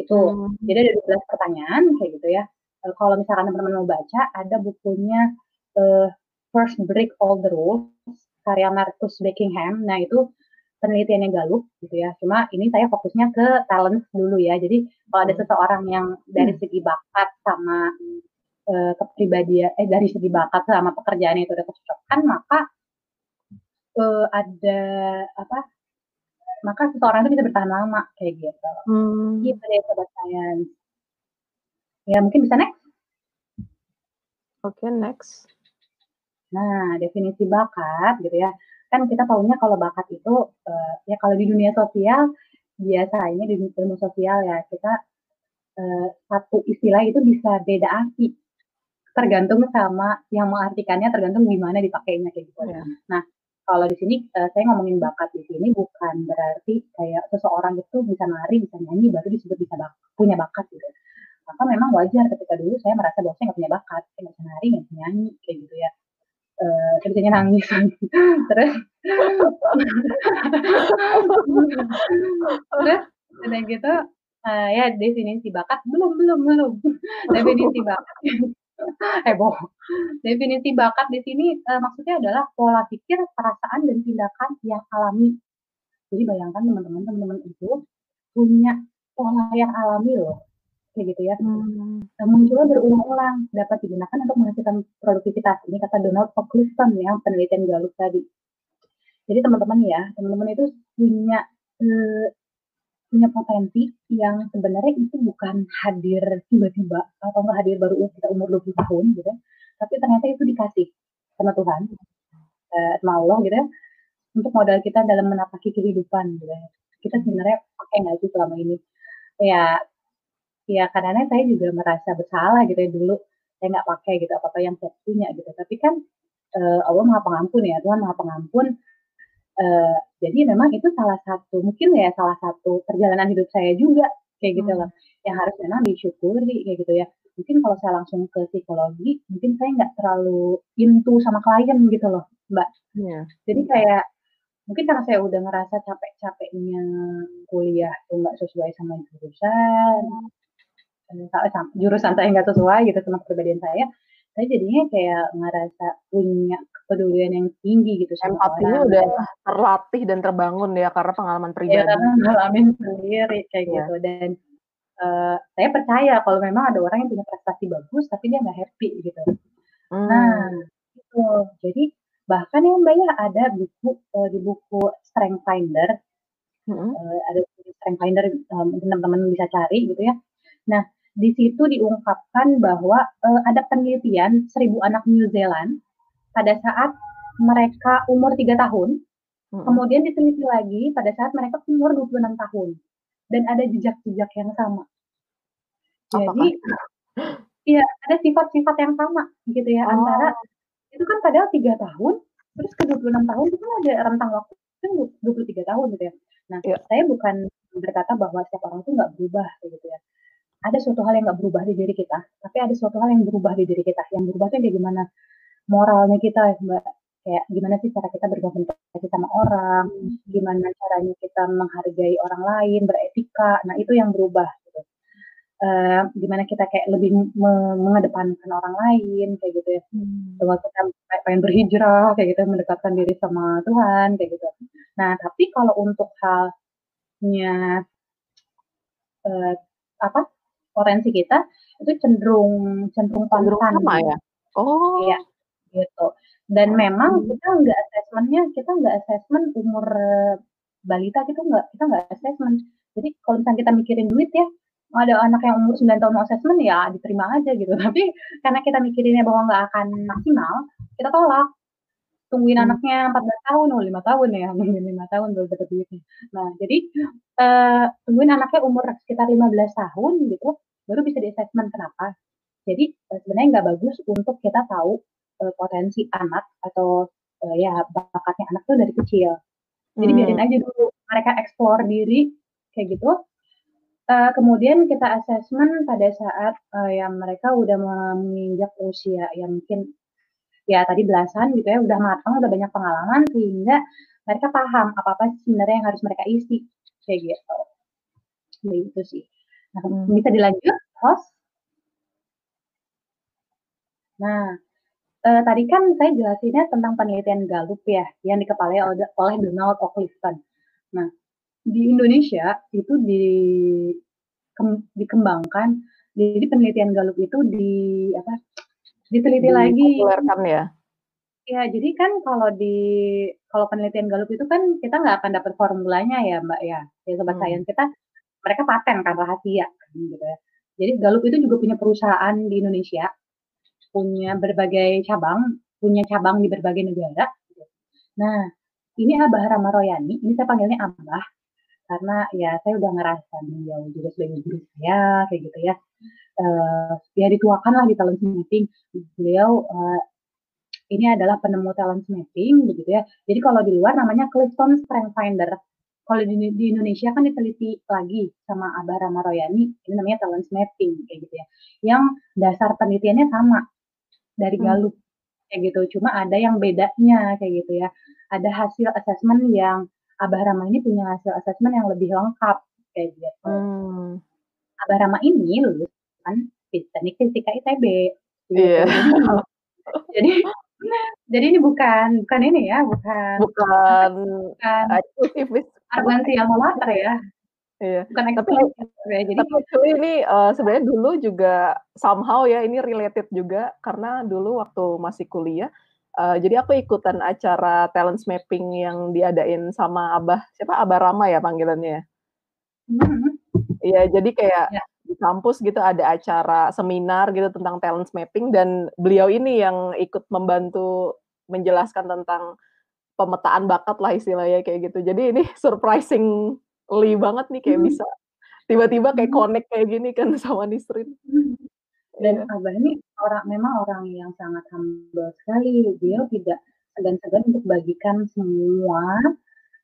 B: Itu,
A: Mmm.
B: jadi ada 12 pertanyaan kayak gitu ya. Eee, kalau misalkan teman-teman mau baca, ada bukunya, eee, First Break All the Rules karya Marcus Buckingham. Nah itu penelitiannya Gallup gitu ya. Cuma ini saya fokusnya ke talent dulu ya. Jadi kalau ada
A: Mmm.
B: seseorang yang dari segi bakat sama, eee, kepribadia eh, dari segi bakat sama pekerjaannya itu ada kecocokan, maka eee, ada apa, maka seseorang itu bisa bertahan lama kayak gitu.
A: Mmm.
B: Gitu deh Sobat Sains. Ya mungkin bisa next?
A: Oke, next.
B: Nah, definisi bakat gitu ya, kan kita taunya kalau bakat itu, eee, ya kalau di dunia sosial, biasanya di ilmu sosial ya, kita, eee, satu istilah itu bisa beda arti, tergantung sama yang mengartikannya, tergantung gimana dipakainya kayak gitu.
A: Iya.
B: Nah, kalau di sini, eee, saya ngomongin bakat di sini bukan berarti kayak seseorang itu bisa nari, bisa nyanyi, baru disebut bisa bak punya bakat gitu. Maka memang wajar ketika dulu saya merasa bahwa saya nggak punya bakat, saya nggak bisa nari, nggak bisa nyanyi, kayak gitu ya. Bisanya nangis. (laughs) Terus terus udah gitu, eee, ya definisi bakat belum belum belum. (laughs) Definisi bakat (laughs) heboh. Definisi bakat di sini, eee, maksudnya adalah pola pikir, perasaan, dan tindakan yang alami. Jadi bayangkan teman-teman, teman-teman itu punya pola yang alami loh, kayak gitu ya.
A: Mmm.
B: Eee, munculnya berulang-ulang, dapat digunakan untuk menghasilkan produktivitas. Ini kata Donald O. Clifton ya, penelitian Gallup tadi. Jadi teman-teman ya, teman-teman itu punya, eee, punya potensi yang sebenarnya itu bukan hadir tiba-tiba atau nggak hadir baru kita umur 20 tahun gitu, tapi ternyata itu dikasih sama Tuhan, eee, sama Allah gitu ya, untuk modal kita dalam menapaki kehidupan gitu ya. Kita sebenarnya pakai nggak sih selama ini? Ya ya kadang-kadang saya juga merasa bersalah gitu ya dulu, saya nggak pakai gitu apa-apa yang saya punya gitu. Tapi kan, eee, Allah Maha Pengampun ya, Tuhan Maha Pengampun, eee, jadi memang itu salah satu mungkin ya salah satu perjalanan hidup saya juga, kayak gitu loh,
A: Mmm.
B: yang harus memang disyukuri kayak gitu ya. Mungkin kalau saya langsung ke psikologi, mungkin saya nggak terlalu into sama klien gitu loh, Mbak.
A: Iya.
B: Jadi kayak mungkin karena saya udah ngerasa capek-capeknya kuliah tuh nggak sesuai sama jurusan, jurusan saya nggak sesuai gitu sama kepribadian saya, saya jadinya kayak ngerasa punya kepedulian yang tinggi gitu sama
A: Empatinya
B: orang.
A: udah terlatih dan terbangun ya karena pengalaman
B: Iya,
A: pribadi.
B: karena ngalamin sendiri kayak
A: Iya.
B: gitu dan, eee, saya percaya kalau memang ada orang yang punya prestasi bagus, tapi dia nggak happy gitu. Nah,
A: Mmm.
B: itu. Jadi bahkan ya, Mbak, ya ada buku, eee, di buku Strength Finder,
A: Mhm.
B: eee, ada Strength Finder, mungkin teman-teman bisa cari gitu ya. Nah, di situ diungkapkan bahwa, eee, ada penelitian 1000 anak New Zealand pada saat mereka umur 3 tahun,
A: Mhm.
B: kemudian diteliti lagi pada saat mereka umur 26 tahun, dan ada jejak-jejak yang sama. Jadi iya, ada sifat-sifat yang sama gitu ya, antara
A: Oh.
B: itu kan padahal 3 tahun terus ke 26 tahun itu kan ada rentang waktu kan 23 tahun gitu ya. Nah,
A: Iya.
B: saya bukan berkata bahwa setiap orang itu nggak berubah gitu ya. Ada suatu hal yang nggak berubah di diri kita, tapi ada suatu hal yang berubah di diri kita. Yang berubah itu kayak gimana? Moralnya kita, Mbak. Kayak gimana sih cara kita berkomunikasi sama orang, gimana caranya kita menghargai orang lain, beretika. Nah, itu yang berubah gitu. Uh, gimana kita kayak lebih me- mengedepankan orang lain kayak gitu ya.
A: Hmm.
B: Bahwa kita pengen berhijrah kayak gitu, mendekatkan diri sama Tuhan kayak gitu. Nah, tapi kalau untuk halnya uh, apa potensi kita itu cenderung cenderung
A: sama
B: gitu.
A: ya? Oh.
B: Iya, gitu. Dan memang
A: Hmm.
B: kita nggak assessment-nya, kita nggak assessment umur eh, balita gitu nggak, kita nggak assessment. Jadi kalau misalnya kita mikirin duit ya, ada anak yang umur 9 tahun mau assessment ya diterima aja gitu. (laughs) Tapi karena kita mikirinnya bahwa nggak akan maksimal, kita tolak. Tungguin
A: Hmm.
B: anaknya 14 tahun, oh 5 tahun ya, (laughs) nungguin 5 tahun baru dapat duitnya. Nah, jadi eh, tungguin anaknya umur sekitar 15 tahun gitu, baru bisa di assessment. Kenapa? Jadi eh, sebenarnya nggak bagus untuk kita tahu eh, potensi anak atau eh, ya bakatnya anak tuh dari kecil. Jadi biarin
A: Hmm.
B: aja dulu mereka explore diri kayak gitu. Eh, kemudian kita assessment pada saat eh, yang mereka udah menginjak usia yang mungkin ya tadi belasan gitu ya, udah matang, udah banyak pengalaman sehingga mereka paham apa-apa sih sebenarnya yang harus mereka isi kayak gitu. Begitu sih. Nah,
A: Hmm.
B: bisa dilanjut, host? Nah, eh, tadi kan saya jelasinnya tentang penelitian Gallup ya, yang dikepalai oleh, Donald O. Clifton. Nah, di Indonesia itu di kem- dikembangkan, jadi penelitian Gallup itu di apa? Diteliti lagi.
A: Dipopulerkan ya?
B: Ya, jadi kan kalau di kalau penelitian Gallup itu kan kita nggak akan dapat formulanya ya, Mbak ya. Ya sobat
A: Hmm.
B: sains kita mereka paten kan rahasia kan gitu ya. Jadi Gallup itu juga punya perusahaan di Indonesia, punya berbagai cabang, punya cabang di berbagai negara. gitu. Nah, ini Abah Rama Royani, ini saya panggilnya Abah karena ya saya udah ngerasa beliau juga sebagai guru saya kayak gitu ya. Eh, ya dituakan lah di talent mapping. Beliau eh, ini adalah penemu talent mapping begitu ya. Jadi kalau di luar namanya Clifton Strength Finder. Kalau di, di Indonesia kan diteliti lagi sama Abah Rama Royani, ini namanya talent mapping kayak gitu ya. Yang dasar penelitiannya sama dari
A: Hmm.
B: Gallup kayak gitu. Cuma ada yang bedanya kayak gitu ya. Ada hasil assessment yang Abah Rama ini punya hasil assessment yang lebih lengkap kayak gitu.
A: Hmm.
B: Abah Rama ini lulusan teknik fisika ITB. Gitu.
A: Iya.
B: Jadi, (laughs) jadi jadi ini bukan bukan ini ya, bukan
A: Bukan
B: bukan
A: eksklusif.
B: arogansi alma mater ya.
A: Iya.
B: Bukan
A: Tapi
B: eksklusif ya. Jadi
A: tapi actually ini eh, sebenarnya dulu juga somehow ya ini related juga karena dulu waktu masih kuliah eh, jadi aku ikutan acara talent mapping yang diadain sama Abah siapa Abah Rama ya panggilannya.
B: Mhm.
A: Iya, jadi kayak
B: Ya.
A: Di kampus gitu ada acara seminar gitu tentang talent mapping dan beliau ini yang ikut membantu menjelaskan tentang pemetaan bakat lah istilahnya kayak gitu. Jadi ini (laughs) surprisingly banget nih kayak
B: Mhm.
A: bisa tiba-tiba kayak
B: Mhm.
A: connect kayak gini kan (laughs) sama Nisrin.
B: Mhm. Dan
A: Iya.
B: Abah ini orang memang orang yang sangat humble sekali. Beliau tidak segan-segan untuk bagikan semua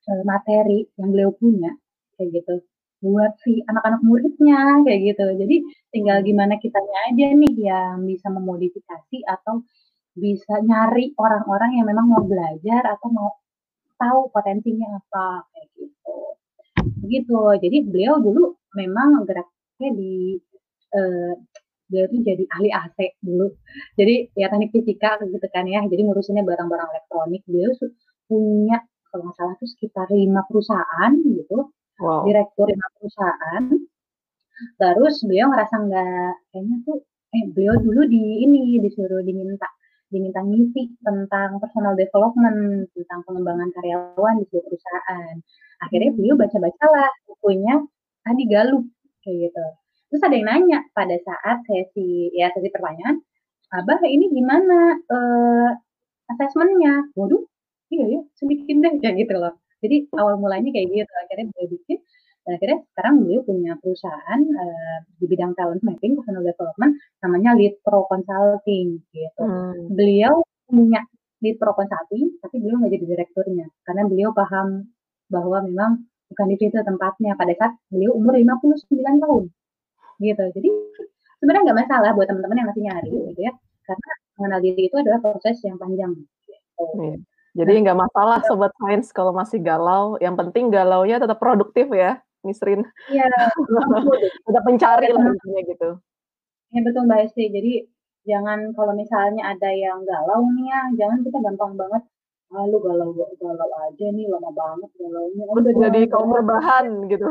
B: eh, materi yang beliau punya kayak gitu buat si anak-anak muridnya kayak gitu. Jadi tinggal gimana kitanya aja nih yang bisa memodifikasi atau bisa nyari orang-orang yang memang mau belajar atau mau tahu potensinya apa kayak gitu. Begitu. Jadi beliau dulu memang geraknya di eh, beliau tuh jadi ahli AC dulu. Jadi ya teknik fisika gitu kan ya. Jadi ngurusinnya barang-barang elektronik. Beliau punya kalau nggak salah tuh sekitar lima perusahaan gitu,
A: Wow.
B: direktur perusahaan. Terus beliau ngerasa nggak kayaknya tuh eh beliau dulu di ini disuruh diminta diminta ngisi tentang personal development tentang pengembangan karyawan di sebuah perusahaan. Akhirnya beliau
A: Hmm.
B: baca-bacalah bukunya Adi Galup kayak gitu. Terus ada yang nanya pada saat sesi ya sesi pertanyaan, Abah ini gimana eh asesmennya? Waduh, iya ya, sedikit deh kayak gitu loh. Jadi awal mulanya kayak gitu, akhirnya beliau bikin dan akhirnya sekarang beliau punya perusahaan eh, di bidang talent mapping, personal development, namanya Lead Pro Consulting gitu.
A: Hmm.
B: Beliau punya di Pro Consulting, tapi beliau nggak jadi direkturnya karena beliau paham bahwa memang bukan di situ tempatnya pada saat beliau umur 59 tahun gitu jadi sebenarnya nggak masalah buat teman-teman yang masih nyari gitu ya karena mengenal diri itu adalah proses yang panjang gitu.
A: Iya. Jadi nggak masalah sobat sains kalau masih galau, yang penting galaunya tetap produktif ya, Misrin.
B: Iya. (laughs)
A: tetap mencari lah intinya gitu.
B: Iya betul Mbak Esti. Jadi jangan kalau misalnya ada yang galau nih ya, jangan kita gampang banget ah lu galau galau aja nih lama banget galaunya
A: oh, udah jadi kaum rebahan gitu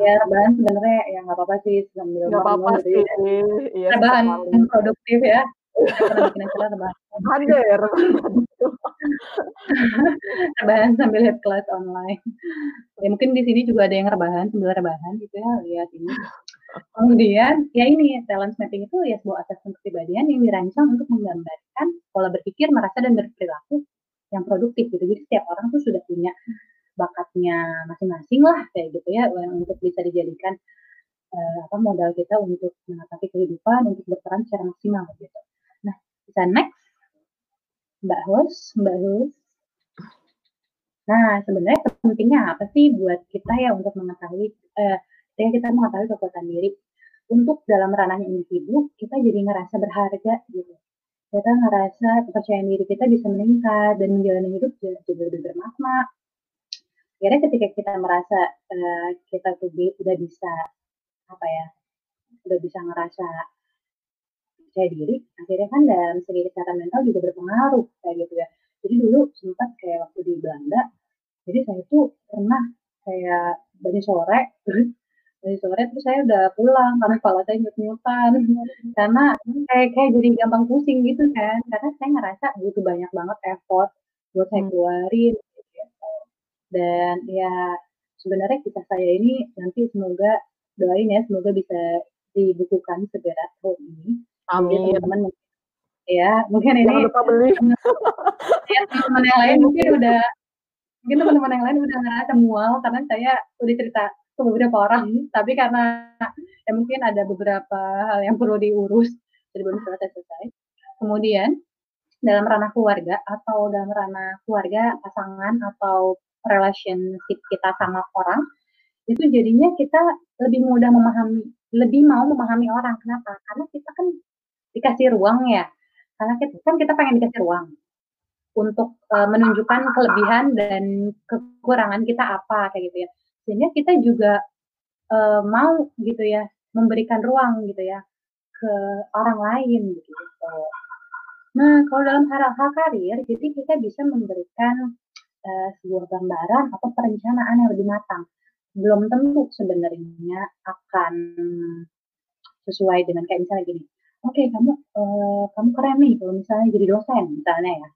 B: ya rebahan sebenarnya ya nggak apa-apa sih
A: sambil nggak apa-apa gitu ya. sih
B: iya, rebahan produktif ya bikin acara rebahan
A: hadir
B: rebahan (laughs) (laughs) sambil lihat kelas online ya mungkin di sini juga ada yang rebahan sambil rebahan gitu ya lihat ini (laughs) Kemudian, ya ini talent mapping itu ya sebuah asesmen kepribadian yang dirancang untuk menggambarkan pola berpikir, merasa dan berperilaku yang produktif gitu. Jadi setiap orang tuh sudah punya bakatnya masing-masing lah kayak gitu ya untuk bisa dijadikan uh, apa modal kita untuk mengatasi kehidupan untuk berperan secara maksimal gitu. Nah, bisa next Mbak Hos, Mbak Hos. Nah, sebenarnya pentingnya apa sih buat kita ya untuk mengetahui uh, ketika kita mengetahui kekuatan diri? Untuk dalam ranahnya individu kita jadi ngerasa berharga gitu. Kita ngerasa kepercayaan diri kita bisa meningkat dan menjalani hidup jadi lebih bermakna. Akhirnya ketika kita merasa uh, kita tuh udah bisa apa ya udah bisa ngerasa percaya diri akhirnya kan dalam segi kesehatan mental juga berpengaruh kayak gitu ya jadi dulu sempat kayak waktu di Belanda jadi saya tuh pernah kayak banyak sore terus dari sore terus saya udah pulang karena kepala saya nyut-nyutan karena kayak kayak jadi gampang pusing gitu kan karena saya ngerasa butuh banyak banget effort buat saya hmm. keluarin gitu. dan ya sebenarnya kita saya ini nanti semoga doain ya semoga bisa dibukukan segera tahun ini
A: amin.
B: teman-teman ya mungkin ini
A: Jangan lupa beli. (laughs)
B: Ya teman-teman yang lain mungkin udah mungkin teman-teman yang lain udah ngerasa mual karena saya udah cerita ke beberapa orang tapi karena ya mungkin ada beberapa hal yang perlu diurus jadi belum selesai selesai. Kemudian dalam ranah keluarga atau dalam ranah keluarga pasangan atau relationship kita sama orang itu jadinya kita lebih mudah memahami lebih mau memahami orang. Kenapa? Karena kita kan dikasih ruang ya karena kita kan kita pengen dikasih ruang untuk uh, menunjukkan kelebihan dan kekurangan kita apa kayak gitu ya sehingga kita juga uh, mau gitu ya memberikan ruang gitu ya ke orang lain gitu. Nah kalau dalam hal-hal karir, jadi kita bisa memberikan uh, sebuah gambaran atau perencanaan yang lebih matang. Belum tentu sebenarnya akan sesuai dengan kayak misalnya gini. Oke, kamu uh, kamu keren nih kalau misalnya jadi dosen misalnya ya.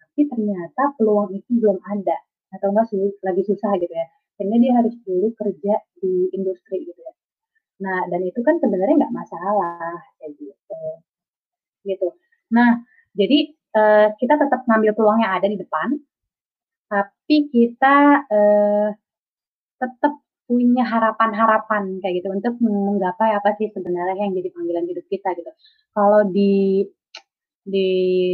B: Tapi ternyata peluang itu belum ada atau enggak lagi susah gitu ya sehingga dia harus dulu kerja di industri gitu ya. Nah, dan itu kan sebenarnya nggak masalah kayak gitu. Gitu. Nah, jadi uh, kita tetap ngambil peluang yang ada di depan, tapi kita uh, tetap punya harapan-harapan kayak gitu untuk menggapai apa sih sebenarnya yang jadi panggilan hidup kita gitu. Kalau di di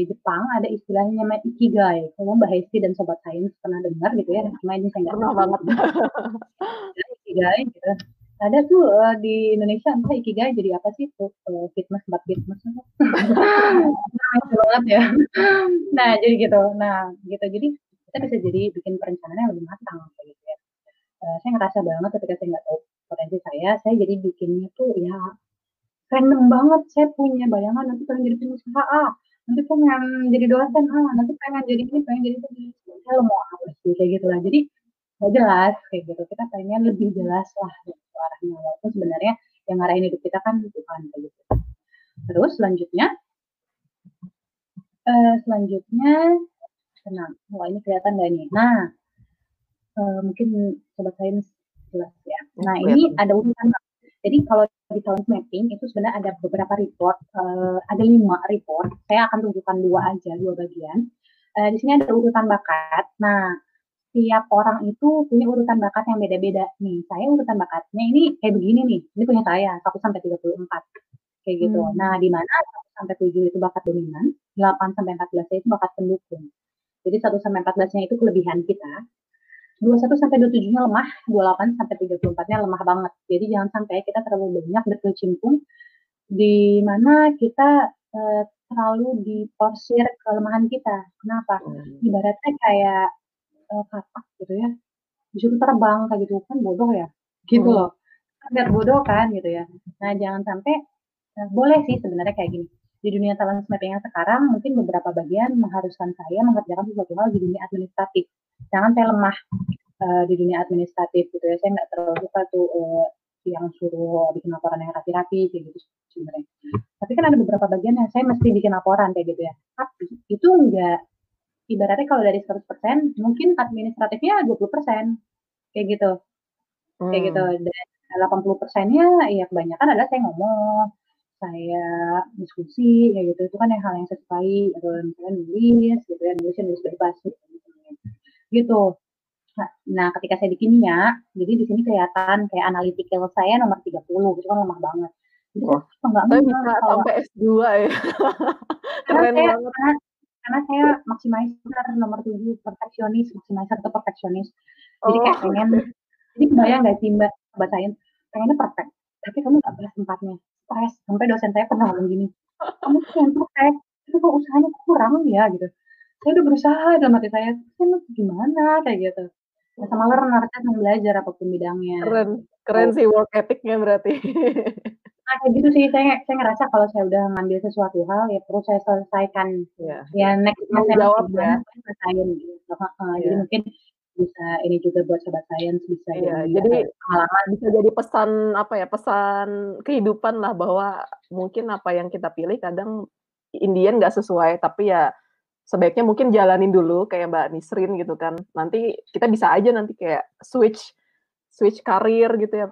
B: Jepang ada istilahnya namanya ikigai. Kalau Mbak Hesti dan Sobat Sains pernah dengar gitu ya, cuma ini saya nggak
A: pernah banget. (laughs)
B: ikigai gitu. Ada tuh uh, di Indonesia entah ikigai jadi apa sih tuh uh, fitness buat fitness banget ya. Nah jadi gitu. Nah gitu jadi kita bisa jadi bikin perencanaan yang lebih matang kayak gitu ya. Uh, saya ngerasa banget ketika saya nggak tahu potensi saya, saya jadi bikinnya tuh ya random banget. Saya punya bayangan nanti pengen jadi pengusaha A nanti pengen jadi dosen A nanti pengen jadi ini pengen jadi ini. Saya mau apa sih kayak gitu lah. Jadi nggak jelas kayak gitu. Kita pengen lebih jelas lah gitu arahnya walaupun sebenarnya yang ngarahin hidup kita kan Tuhan kayak gitu. Terus selanjutnya uh, selanjutnya tenang. Wah ini kelihatan gak nih? Nah uh, mungkin sobat sains jelas ya nah ini ada urusan jadi kalau di talent mapping itu sebenarnya ada beberapa report, uh, ada lima report. Saya akan tunjukkan dua aja, dua bagian. Uh, di sini ada urutan bakat. Nah, tiap orang itu punya urutan bakat yang beda-beda nih. Saya urutan bakatnya ini kayak begini nih. Ini punya saya, 1 sampai 34. kayak gitu. Hmm. Nah, di mana 1 sampai 7 itu bakat dominan, 8 sampai 14 itu bakat pendukung. Jadi 1 sampai 14-nya itu kelebihan kita. 21 sampai 27-nya lemah, 28 sampai 34-nya lemah banget. Jadi jangan sampai kita terlalu banyak berkecimpung di mana kita uh, terlalu diporsir kelemahan kita. Kenapa? Hmm. Ibaratnya kayak uh, katak gitu ya. Disuruh terbang kayak gitu kan bodoh ya. Gitu hmm. loh. Biar bodoh kan gitu ya. Nah, jangan sampai uh, boleh sih sebenarnya kayak gini di dunia talent mapping yang sekarang mungkin beberapa bagian mengharuskan saya mengerjakan sesuatu hal di dunia administratif. Jangan saya lemah uh, di dunia administratif gitu ya. Saya nggak terlalu suka tuh uh, yang suruh bikin laporan yang rapi-rapi kayak gitu sebenarnya. Tapi kan ada beberapa bagian yang saya mesti bikin laporan kayak gitu ya. Tapi itu enggak ibaratnya kalau dari 100% mungkin administratifnya 20% kayak gitu. Hmm. Kayak gitu. Dan 80 persennya ya kebanyakan adalah saya ngomong, saya diskusi kayak gitu itu kan yang hal yang saya sukai atau misalnya nulis gitu ya nulis nulis bebas gitu, gitu. Nah, nah, ketika saya di kimia, jadi di sini kelihatan kayak analytical saya nomor 30 gitu kan lemah banget.
A: Jadi oh, enggak saya bisa kalau, sampai S2 ya. (laughs)
B: Keren saya, banget. Karena, karena saya maximizer nomor 7 perfeksionis, maximizer atau perfeksionis. Jadi oh. kayak pengen, jadi kebayang nggak sih mbak bacain, pengennya perfect, tapi kamu nggak bahas tempatnya stres sampai dosen saya pernah ngomong gini kamu tuh yang stres itu kok usahanya kurang ya gitu saya udah berusaha dalam hati saya saya gimana? Kayak gitu. Nah, sama learner kan belajar apa pun bidangnya.
A: Keren keren oh. sih work ethicnya berarti. (laughs)
B: Nah kayak gitu sih saya saya ngerasa kalau saya udah ngambil sesuatu hal ya perlu saya selesaikan. Ya, ya next
A: saya jawab ya.
B: selesaiin gitu. Uh, ya. jadi mungkin bisa ini juga buat sobat sains bisa
A: iya, jadi pengalaman. bisa jadi pesan apa ya pesan kehidupan lah bahwa mungkin apa yang kita pilih kadang Indian nggak sesuai tapi ya sebaiknya mungkin jalanin dulu kayak Mbak Nisrin gitu kan. Nanti kita bisa aja nanti kayak switch switch karir gitu ya.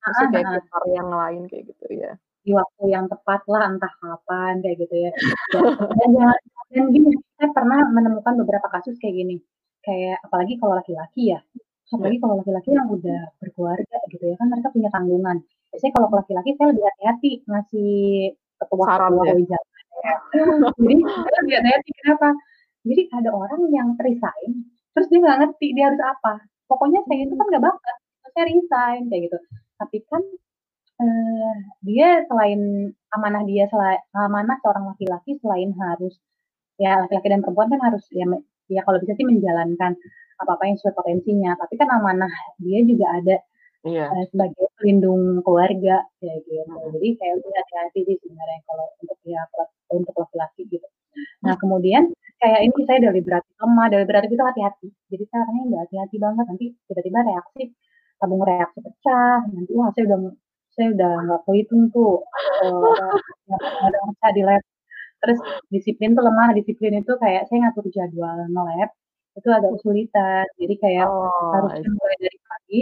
A: Maksudnya kayak uh, karir yang lain kayak gitu ya
B: di waktu yang tepat lah entah kapan kayak gitu ya. Dan jangan dan gini saya pernah menemukan beberapa kasus kayak gini. Kayak apalagi kalau laki-laki ya. Apalagi kalau laki-laki yang udah berkeluarga gitu ya kan mereka punya tanggungan. Biasanya kalau laki-laki saya lebih hati-hati ngasih ketua
A: saran ya. (laughs)
B: jadi lebih hati-hati kenapa? Jadi ada orang yang resign terus dia nggak ngerti dia harus apa. Pokoknya saya itu kan nggak bakat saya resign kayak gitu. Tapi kan eh, dia selain amanah dia selain amanah seorang laki-laki selain harus ya laki-laki dan perempuan kan harus ya ya kalau bisa sih menjalankan apa-apa yang sesuai potensinya. Tapi kan amanah dia juga ada iya. uh, sebagai pelindung keluarga ya gitu. Hmm. jadi kayak udah hati-hati sih sebenarnya kalau untuk ya untuk laki-laki gitu. Nah kemudian kayak ini saya dari berarti lemah dari berarti itu hati-hati. Jadi saya orangnya nggak hati-hati banget. Nanti tiba-tiba reaksi tabung reaksi pecah. Nanti wah saya udah saya udah nggak kehitung tuh uh, ada pecah di lab. Terus disiplin tuh lemah, disiplin itu kayak saya ngatur jadwal nge-lab, itu agak kesulitan. Jadi kayak oh, harus mulai dari pagi,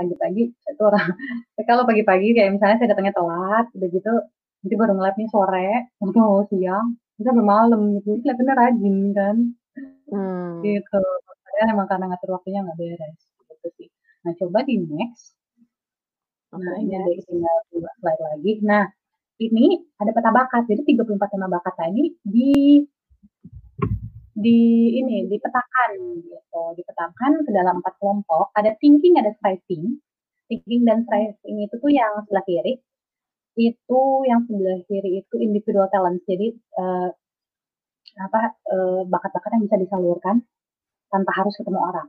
B: pagi-pagi itu orang (laughs) kalau pagi-pagi kayak misalnya saya datangnya telat, udah gitu nanti baru nge nih sore atau siang, bisa bermalam gitu. Jadi kelihatannya rajin kan. Hmm. Gitu. Padahal emang karena ngatur waktunya nggak beres, gitu sih. Nah, coba di next. Nah, ini ada tinggal dua slide lagi. Nah, ini ada peta bakat. Jadi 34 tema bakat tadi di di ini dipetakan gitu, dipetakan ke dalam empat kelompok. Ada thinking, ada striving. Thinking dan striving itu tuh yang sebelah kiri. Itu yang sebelah kiri itu individual talent. Jadi uh, apa uh, bakat-bakat yang bisa disalurkan tanpa harus ketemu orang.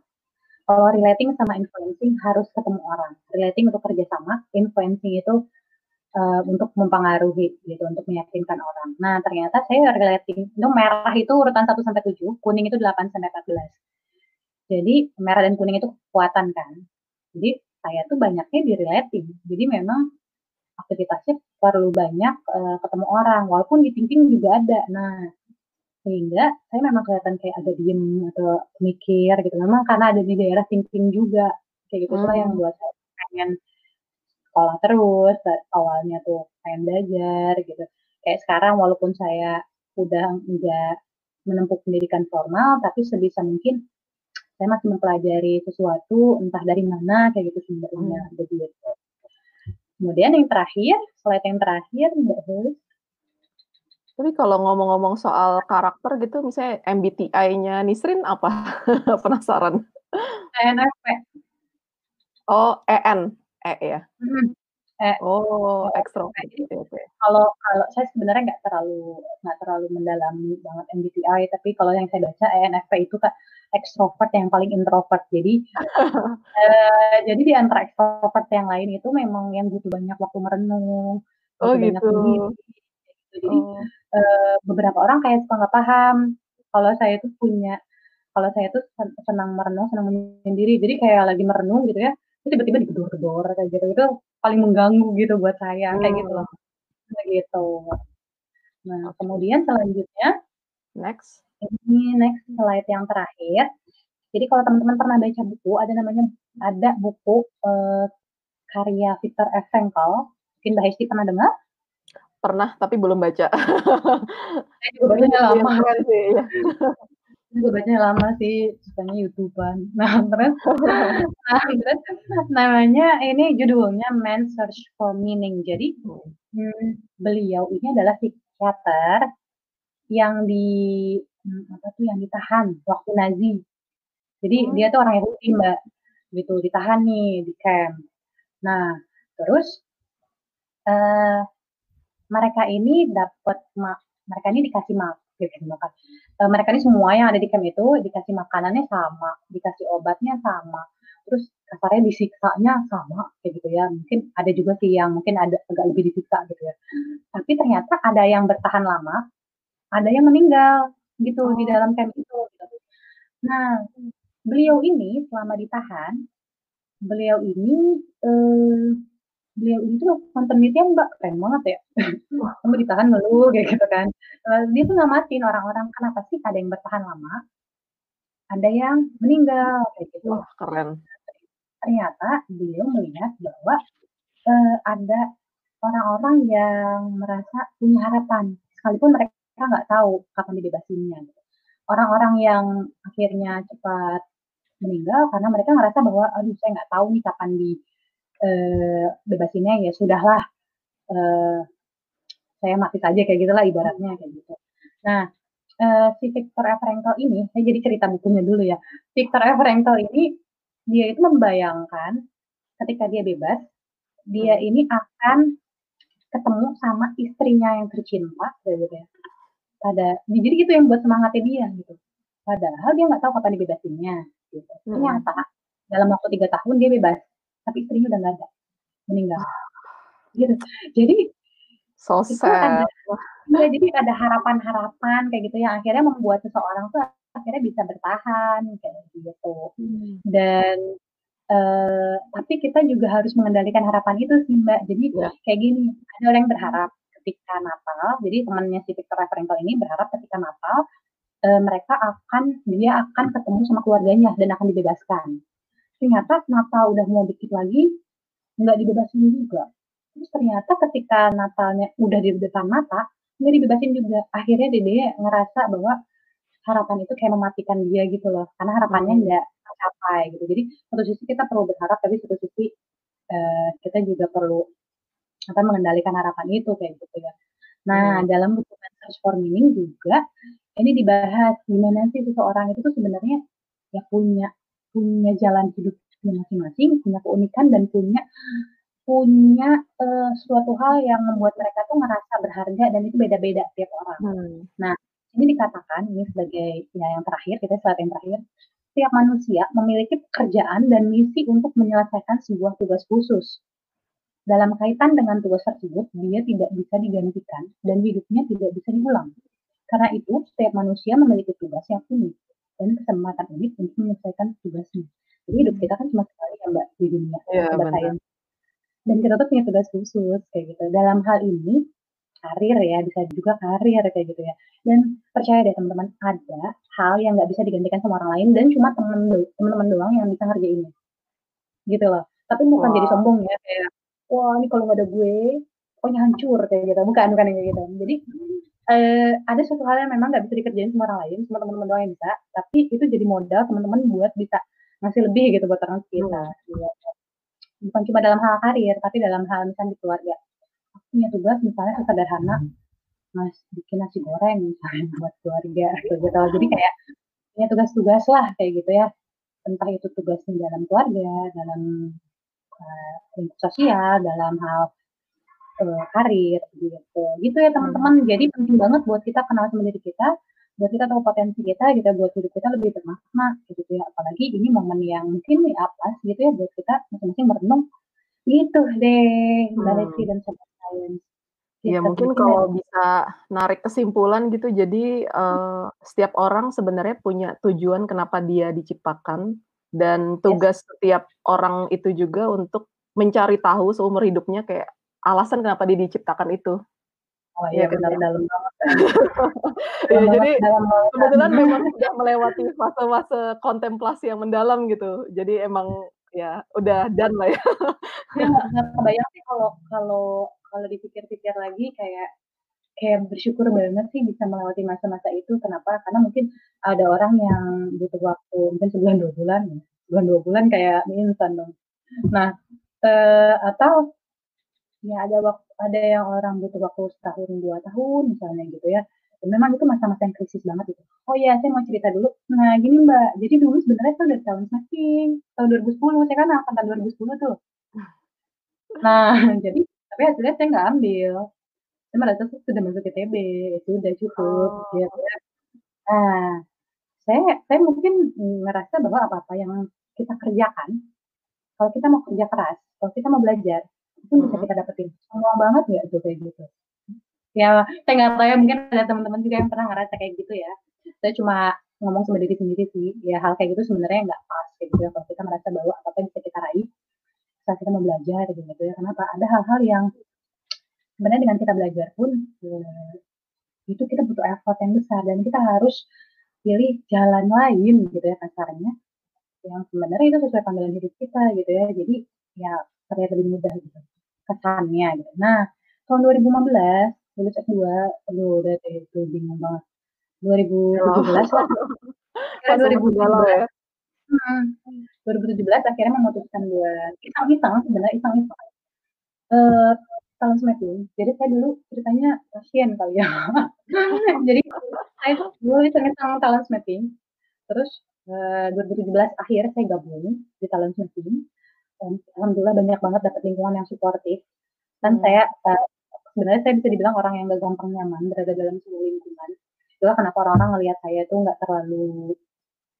B: Kalau relating sama influencing harus ketemu orang. Relating untuk kerjasama, influencing itu uh, untuk mempengaruhi gitu, untuk meyakinkan orang. Nah, ternyata saya relating itu merah itu urutan 1 sampai 7, kuning itu 8 sampai 14. Jadi merah dan kuning itu kekuatan kan. Jadi saya tuh banyaknya di relating. Jadi memang aktivitasnya perlu banyak uh, ketemu orang, walaupun di thinking juga ada. Nah, sehingga saya memang kelihatan kayak agak diem atau mikir gitu. Memang karena ada di daerah thinking juga. Kayak gitu hmm. yang buat saya pengen sekolah terus, awalnya tuh pengen belajar gitu. Kayak sekarang walaupun saya udah enggak menempuh pendidikan formal, tapi sebisa mungkin saya masih mempelajari sesuatu, entah dari mana kayak gitu sumbernya, hmm. begitu. kemudian yang terakhir, slide yang terakhir, Mbak Hus.
A: Tapi kalau ngomong-ngomong soal karakter gitu, misalnya MBTI-nya Nisrin apa? (laughs) Penasaran.
B: ENFP.
A: Oh, EN, E ya?
B: Mhm. E.
A: Oh, ekstrovert,
B: jadi
A: oke oke.
B: kalau kalau saya sebenarnya nggak terlalu nggak terlalu mendalami banget MBTI, tapi kalau yang saya baca ENFP itu Kak, ekstrovert yang paling introvert. Jadi, (laughs) eee, jadi di antara ekstrovert yang lain itu memang yang butuh banyak waktu merenung,
A: Oh
B: butuh banyak
A: gitu.
B: sendiri, gitu. Jadi,
A: Oh.
B: eee, beberapa orang kayak suka nggak paham, kalau saya tuh punya kalau saya tuh sen senang merenung, senang menyendiri. Jadi kayak lagi merenung gitu ya, terus tiba-tiba digedor-gedor kayak gitu, itu paling mengganggu gitu buat saya, kayak gitu loh. Kayak gitu. Nah, kemudian selanjutnya
A: Next.
B: ini next slide yang terakhir. Jadi kalau teman-teman pernah baca buku, ada namanya ada buku, eee, karya Viktor F. Frankl, mungkin Mbak Hesti pernah dengar?
A: Pernah, tapi belum baca.
B: Saya juga lama.
A: sih.
B: Bacanya lama sih, sukanya YouTube-an. (laughs) Nah, terus nah, terus namanya ini judulnya Man's Search for Meaning. Jadi,
A: Hmm.
B: beliau ini adalah psikiater yang di mmm, apa tuh, yang ditahan waktu Nazi. Jadi dia
A: Mmm.
B: tuh orang Yahudi, Mbak, gitu, ditahan nih di camp. Nah, terus eee, mereka ini dapat mereka ini dikasih mak dikasih makan, eee, mereka ini semua yang ada di camp itu dikasih makanannya sama, dikasih obatnya sama, terus kasarnya disiksanya sama, kayak gitu ya. Mungkin ada juga sih yang mungkin ada agak lebih disiksa gitu ya. Tapi ternyata ada yang bertahan lama, ada yang meninggal gitu di
A: Oh.
B: dalam camp itu, gitu. Nah, beliau ini selama ditahan, beliau ini, eee, beliau ini tuh melakukan penelitian, Mbak, keren banget ya. Kamu ditahan ngeluh kayak gitu kan. Eee, dia tuh ngamatin orang-orang, kenapa sih ada yang bertahan lama, ada yang meninggal, kayak gitu.
A: Wah, keren.
B: Ternyata beliau melihat bahwa, eee, ada orang-orang yang merasa punya harapan, sekalipun mereka nggak tahu kapan dibebasinnya, gitu. Orang-orang yang akhirnya cepat meninggal karena mereka ngerasa bahwa, "Aduh saya nggak tahu nih kapan di eee, bebasinnya, ya sudahlah, eee, saya mati saja," kayak gitulah ibaratnya, kayak gitu. Nah, eee, si Viktor F. Frankl ini saya jadi cerita bukunya dulu ya. Viktor F. Frankl ini, dia itu membayangkan ketika dia bebas, dia ini akan ketemu sama istrinya yang tercinta, kayak gitu ya. Pada jadi itu yang buat semangatnya dia, gitu. Padahal dia nggak tahu kapan dibebasinnya, gitu. Ternyata dalam waktu 3 tahun dia bebas, tapi istrinya udah nggak ada, meninggal. (sighs) Gitu. Jadi
A: So
B: itu ada
A: sad. Wah.
B: iya, jadi ada harapan-harapan kayak gitu yang akhirnya membuat seseorang tuh akhirnya bisa bertahan, kayak gitu.
A: Mmm.
B: Dan, eee, tapi kita juga harus mengendalikan harapan itu sih, Mbak. Jadi
A: Iya.
B: kayak gini, ada orang yang berharap ketika Natal, jadi temannya si Viktor F. Frankl ini berharap ketika Natal, eee, mereka akan dia akan ketemu sama keluarganya dan akan dibebaskan. Ternyata Natal udah mau dikit lagi, nggak dibebasin juga. Terus ternyata ketika Natalnya udah di depan mata, nggak dibebasin juga. Akhirnya deh dia ngerasa bahwa harapan itu kayak mematikan dia gitu loh, karena harapannya
A: Mmm.
B: nggak tercapai gitu. Jadi satu sisi kita perlu berharap, tapi satu sisi, eee, kita juga perlu apa, mengendalikan harapan itu, kayak gitu ya. Nah,
A: Mmm.
B: dalam buku Search for Meaning juga ini dibahas gimana sih seseorang itu tuh sebenarnya ya punya punya jalan hidupnya masing-masing, punya keunikan dan punya punya, eee, suatu hal yang membuat mereka tuh ngerasa berharga dan itu beda-beda tiap orang.
A: Hmm.
B: Nah, ini dikatakan ini sebagai ya yang terakhir, kita slide yang terakhir, setiap manusia memiliki pekerjaan dan misi untuk menyelesaikan sebuah tugas khusus. Dalam kaitan dengan tugas tersebut, dia tidak bisa digantikan dan hidupnya tidak bisa diulang. Karena itu, setiap manusia memiliki tugas yang unik dan kesempatan unik untuk menyelesaikan tugasnya. Jadi hidup
A: Mmm.
B: kita kan cuma sekali ya, Mbak, di dunia,
A: Iya, bener.
B: sayang. Dan kita tuh punya tugas khusus, kayak gitu. Dalam hal ini, karir ya, bisa juga karir, kayak gitu ya. Dan percaya deh teman-teman, ada hal yang nggak bisa digantikan sama orang lain dan cuma temen do temen-temen doang yang bisa ngerjainnya. Gitu loh. Tapi bukan jadi
A: Wah.
B: sombong ya, kayak, "Wah, ini kalau nggak ada gue, pokoknya hancur," kayak gitu. Bukan bukan kayak gitu. Jadi, eee, ada suatu hal yang memang nggak bisa dikerjain sama orang lain, cuma teman-teman doang yang bisa, tapi itu jadi modal teman-teman buat bisa ngasih lebih gitu buat orang sekitar,
A: Hmm.
B: gitu. bukan cuma dalam hal karir, tapi dalam hal misalnya di keluarga. Aku punya tugas misalnya sesederhana, Mas bikin nasi goreng misalnya buat keluarga gitu. Jadi kayak punya tugas-tugas lah kayak gitu ya. Entah itu tugas di dalam keluarga, dalam uh, sosial, dalam hal uh, karir gitu. Gitu ya teman-teman. Jadi penting banget buat kita kenal sama diri kita, buat kita tahu potensi kita gitu buat hidup kita lebih bermakna gitu ya apalagi ini momen yang mungkin nih apa gitu ya buat kita masing-masing merenung gitu deh mbak hmm. dan sobat science
A: Ya mungkin kalau bisa narik kesimpulan gitu, jadi uh, setiap orang sebenarnya punya tujuan kenapa dia diciptakan dan tugas yes. setiap orang itu juga untuk mencari tahu seumur hidupnya kayak alasan kenapa dia diciptakan itu.
B: Oh iya, ya, benar dalam banget. (laughs)
A: ya, jadi kebetulan memang sudah melewati fase-fase kontemplasi yang mendalam gitu. Jadi emang ya udah dan lah ya.
B: ya nggak kebayang sih kalau kalau kalau dipikir-pikir lagi kayak kayak bersyukur banget sih bisa melewati masa-masa itu. Kenapa? Karena mungkin ada orang yang butuh waktu mungkin sebulan dua bulan, ya. sebulan dua bulan kayak instan dong. Nah, eh, atau ya ada waktu ada yang orang butuh waktu setahun dua tahun misalnya gitu ya. Dan memang itu masa-masa yang krisis banget gitu oh iya saya mau cerita dulu. Nah gini mbak. Jadi dulu sebenarnya saya udah tahun snacking tahun 2010 saya kan angkatan 2010 tuh. Nah (laughs) jadi tapi hasilnya saya nggak ambil. Saya merasa saya sudah masuk ITB itu udah cukup oh. gitu ya. Nah saya saya mungkin ngerasa bahwa apa apa yang kita kerjakan kalau kita mau kerja keras kalau kita mau belajar itu bisa kita dapetin. Semua banget nggak tuh kayak gitu. Ya saya nggak tahu ya mungkin ada teman-teman juga yang pernah ngerasa kayak gitu ya. Saya cuma ngomong sama diri sendiri sih. Ya hal kayak gitu sebenarnya nggak pas kayak gitu ya. Kalau kita merasa bahwa apa yang bisa kita raih saat kita mau belajar gitu ya. Kenapa? Ada hal-hal yang sebenarnya dengan kita belajar pun eh, itu kita butuh effort yang besar dan kita harus pilih jalan lain gitu ya kasarnya yang sebenarnya itu sesuai panggilan hidup kita gitu ya. Jadi ya terlihat lebih mudah gitu kesannya gitu. Nah, tahun 2015 lulus S2, aduh udah deh itu bingung banget. 2017 lah. (laughs) Ya, 2017. Ya. Hmm, 2017 akhirnya memutuskan buat iseng-iseng sebenarnya iseng-iseng. Uh, talent mapping. Jadi saya dulu ceritanya pasien kali ya. (laughs) Jadi saya dulu iseng-iseng talent mapping. Terus uh, 2017 akhir saya gabung di talent mapping alhamdulillah banyak banget dapat lingkungan yang suportif. Dan hmm. saya uh, sebenarnya saya bisa dibilang orang yang gak gampang nyaman berada dalam sebuah lingkungan. Itulah kenapa orang-orang ngelihat saya tuh nggak terlalu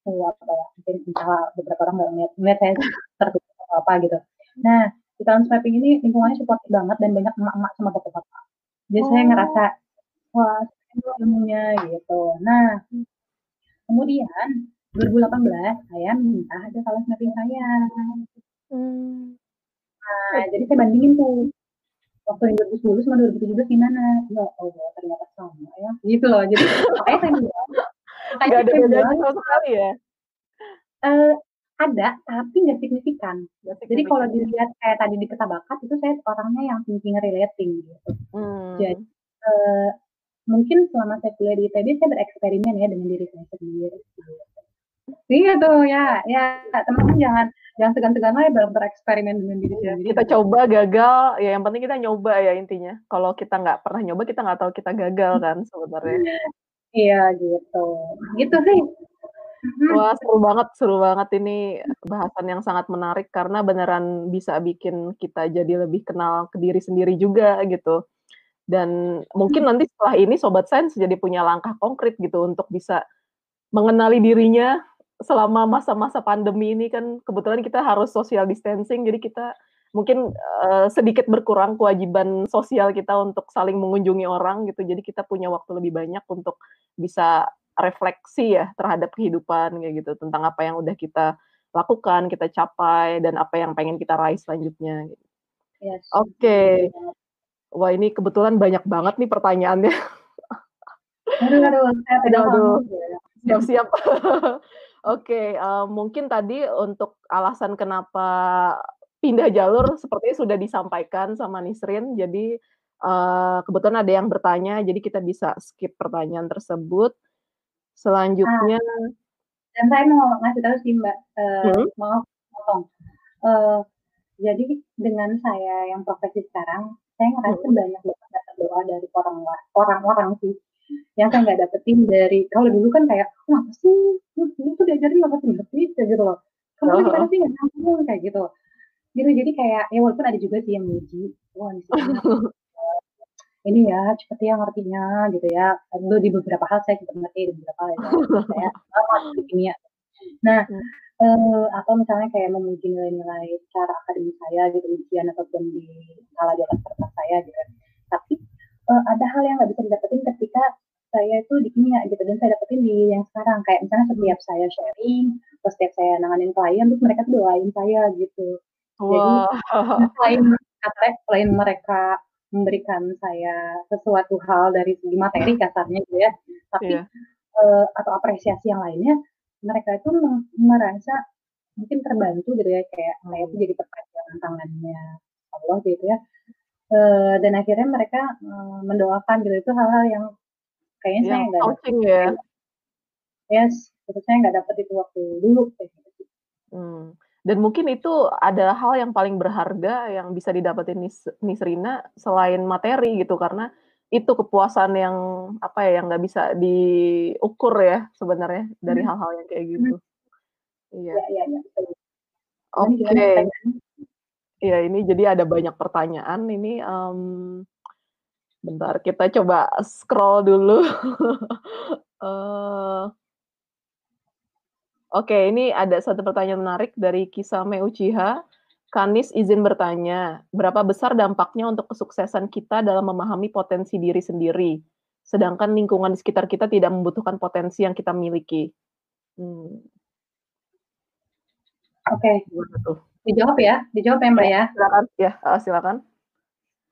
B: oh, apa ya mungkin entah beberapa orang nggak ngeliat ngeliat saya (laughs) tertutup atau apa gitu. Nah di tahun swiping ini lingkungannya suportif banget dan banyak emak-emak sama bapak-bapak. Jadi oh. saya ngerasa wah ilmunya gitu. Nah kemudian 2018 saya minta ada salah mapping saya Hmm. Nah, jadi saya bandingin tuh waktu yang 2010 sama 2017 gimana? Ya Allah, ternyata sama ya. Gitu loh. Jadi makanya saya bilang,
A: Gak ada bedanya sama sekali ya?
B: Uh, ada, tapi nggak signifikan. signifikan. Jadi kalau dilihat kayak tadi di peta bakat itu saya orangnya yang thinking relating gitu. Hmm. Jadi uh, mungkin selama saya kuliah di ITB saya bereksperimen ya dengan diri saya sendiri. Gitu. Iya tuh ya, ya teman-teman jangan jangan segan-segan lah ya bereksperimen dengan diri
A: sendiri. Iya, kita coba gagal, ya yang penting kita nyoba ya intinya. Kalau kita nggak pernah nyoba, kita nggak tahu kita gagal kan sebenarnya. (laughs)
B: Iya gitu, gitu sih.
A: Mm-hmm. Wah seru banget, seru banget ini bahasan yang sangat menarik karena beneran bisa bikin kita jadi lebih kenal ke diri sendiri juga gitu. Dan mungkin nanti setelah ini Sobat Sains jadi punya langkah konkret gitu untuk bisa mengenali dirinya selama masa-masa pandemi ini kan kebetulan kita harus social distancing, jadi kita mungkin uh, sedikit berkurang kewajiban sosial kita untuk saling mengunjungi orang gitu. Jadi kita punya waktu lebih banyak untuk bisa refleksi ya terhadap kehidupan kayak gitu tentang apa yang udah kita lakukan, kita capai dan apa yang pengen kita raih selanjutnya. Gitu. Yes. Oke. Okay. Wah ini kebetulan banyak banget nih pertanyaannya.
B: Aduh, aduh, saya tidak aduh.
A: Siap-siap. Oke, uh, mungkin tadi untuk alasan kenapa pindah jalur sepertinya sudah disampaikan sama Nisrin. Jadi, uh, kebetulan ada yang bertanya, jadi kita bisa skip pertanyaan tersebut. Selanjutnya
B: Ah, dan saya mau ngasih tahu sih, Mbak, uh, hmm? maaf potong. Uh, Jadi dengan saya yang profesi sekarang, saya ngerasa
A: Mhm.
B: banyak banget dapat doa dari orang la orang-orang sih, yang saya nggak dapetin dari kalau dulu kan kayak, "Kenapa sih? Lu tuh diajarin nggak ngerti-ngerti," kayak gitu loh. "Kamu gimana sih nggak nyambung," kayak gitu. Gitu, jadi kayak ya walaupun ada juga sih yang muji, "Wah ini (laughs) ini ya cepet ya ngertinya," gitu ya. Aduh di beberapa hal saya cepet ngerti, di beberapa hal ya saya lama gitu di kimia. Nah,
A: Mmm.
B: eee, atau misalnya kayak memuji nilai-nilai secara akademis saya gitu, ujian ataupun di skala di atas kertas saya gitu ya. Tapi, eee, ada hal yang nggak bisa didapetin ketika saya itu di kimia gitu dan saya dapetin di yang sekarang. Kayak misalnya setiap saya sharing, atau setiap saya nanganin klien, terus mereka tuh doain saya gitu. Jadi,
A: Wah. (laughs)
B: ya selain selain mereka memberikan saya sesuatu hal dari segi materi kasarnya gitu ya, tapi,
A: Iya.
B: eee, atau apresiasi yang lainnya, mereka itu me merasa mungkin terbantu gitu ya, kayak saya tuh
A: Mmm.
B: jadi perpanjangan tangannya Allah gitu ya. Eee, dan akhirnya mereka, eee, mendoakan gitu, itu hal-hal yang kayaknya saya
A: Yang
B: nggak dapet
A: touching ya?
B: Yes, itu saya nggak dapet itu waktu dulu, gitu sih.
A: Mmm, dan mungkin itu ada hal yang paling berharga yang bisa didapetin Nis Nisrina selain materi gitu, karena itu kepuasan yang, apa ya, yang nggak bisa diukur ya sebenarnya dari
B: Mhm.
A: hal-hal yang kayak gitu. Iya.
B: Iya iya iya, gimana
A: Oke. Iya, ini jadi ada banyak pertanyaan ini, mmm, bentar kita coba scroll dulu. (laughs) Eee Oke, ini ada satu pertanyaan menarik dari Kisame Uchiha. "Kak Nis izin bertanya, berapa besar dampaknya untuk kesuksesan kita dalam memahami potensi diri sendiri, sedangkan lingkungan di sekitar kita tidak membutuhkan potensi yang kita miliki?" Mmm.
B: Oke.
A: Tuh?
B: Dijawab ya? Dijawab ya, Mbak, ya?
A: silakan. Iya, heeh, silakan.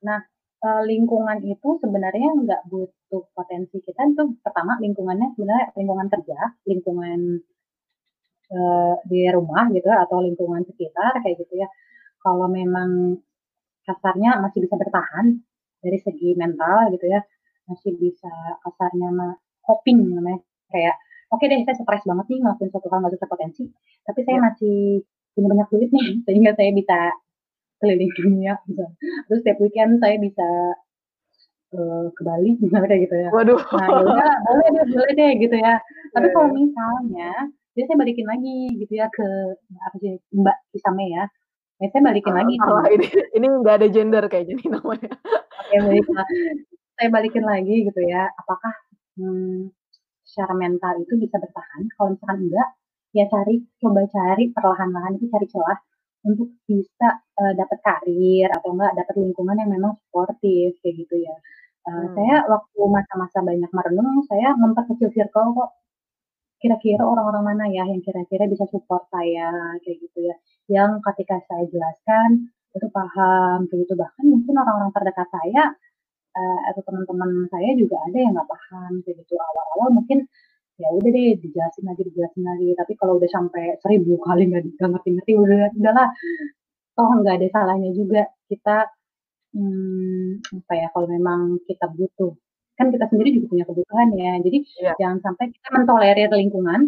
B: Nah, eee, lingkungan itu sebenarnya nggak butuh potensi kita itu pertama lingkungannya sebenarnya lingkungan kerja, lingkungan, eee, di rumah gitu ya, atau lingkungan sekitar kayak gitu ya. Kalau memang kasarnya masih bisa bertahan dari segi mental gitu ya, masih bisa kasarnya mah coping namanya, kayak, "Oke deh saya stres banget nih ngelakuin suatu hal nggak sesuai potensi, tapi saya
A: Iya.
B: masih punya banyak duit nih (laughs) sehingga saya bisa keliling dunia," misal. Terus setiap weekend saya bisa, eee, ke Bali (laughs) kayak gitu ya.
A: Waduh.
B: Nah ya boleh deh boleh deh gitu ya. Tapi kalau
A: iya.
B: misalnya jadi saya balikin lagi gitu ya ke apa sih, Mbak Kisame ya. Ya saya balikin
A: Heeh,
B: lagi
A: salah
B: sama
A: ini ini nggak ada gender kayaknya nih namanya.
B: Oke baiklah. Saya balikin lagi gitu ya, apakah, mmm, secara mental itu bisa bertahan? Kalau misalkan enggak, ya cari coba cari perlahan-lahan itu cari celah untuk bisa, eee, dapet karir atau enggak dapet lingkungan yang memang suportif kayak gitu ya. Eee, saya
A: Mmm.
B: waktu masa-masa banyak merenung, saya memperkecil circle kok. Kira-kira orang-orang mana ya yang kira-kira bisa support saya kayak gitu ya, yang ketika saya jelaskan itu paham kayak gitu. Bahkan mungkin orang-orang terdekat saya, eee, atau teman-teman saya juga ada yang nggak paham kayak gitu. Awal-awal mungkin ya udah deh dijelasin lagi dijelasin lagi, tapi kalau udah sampai 1000 kali nggak ngerti-ngerti udah udahlah, toh nggak ada salahnya juga kita, mmm, apa ya, kalau memang kita butuh. Kan kita sendiri juga punya kebutuhan ya, jadi
A: Iya.
B: jangan sampai kita mentolerir lingkungan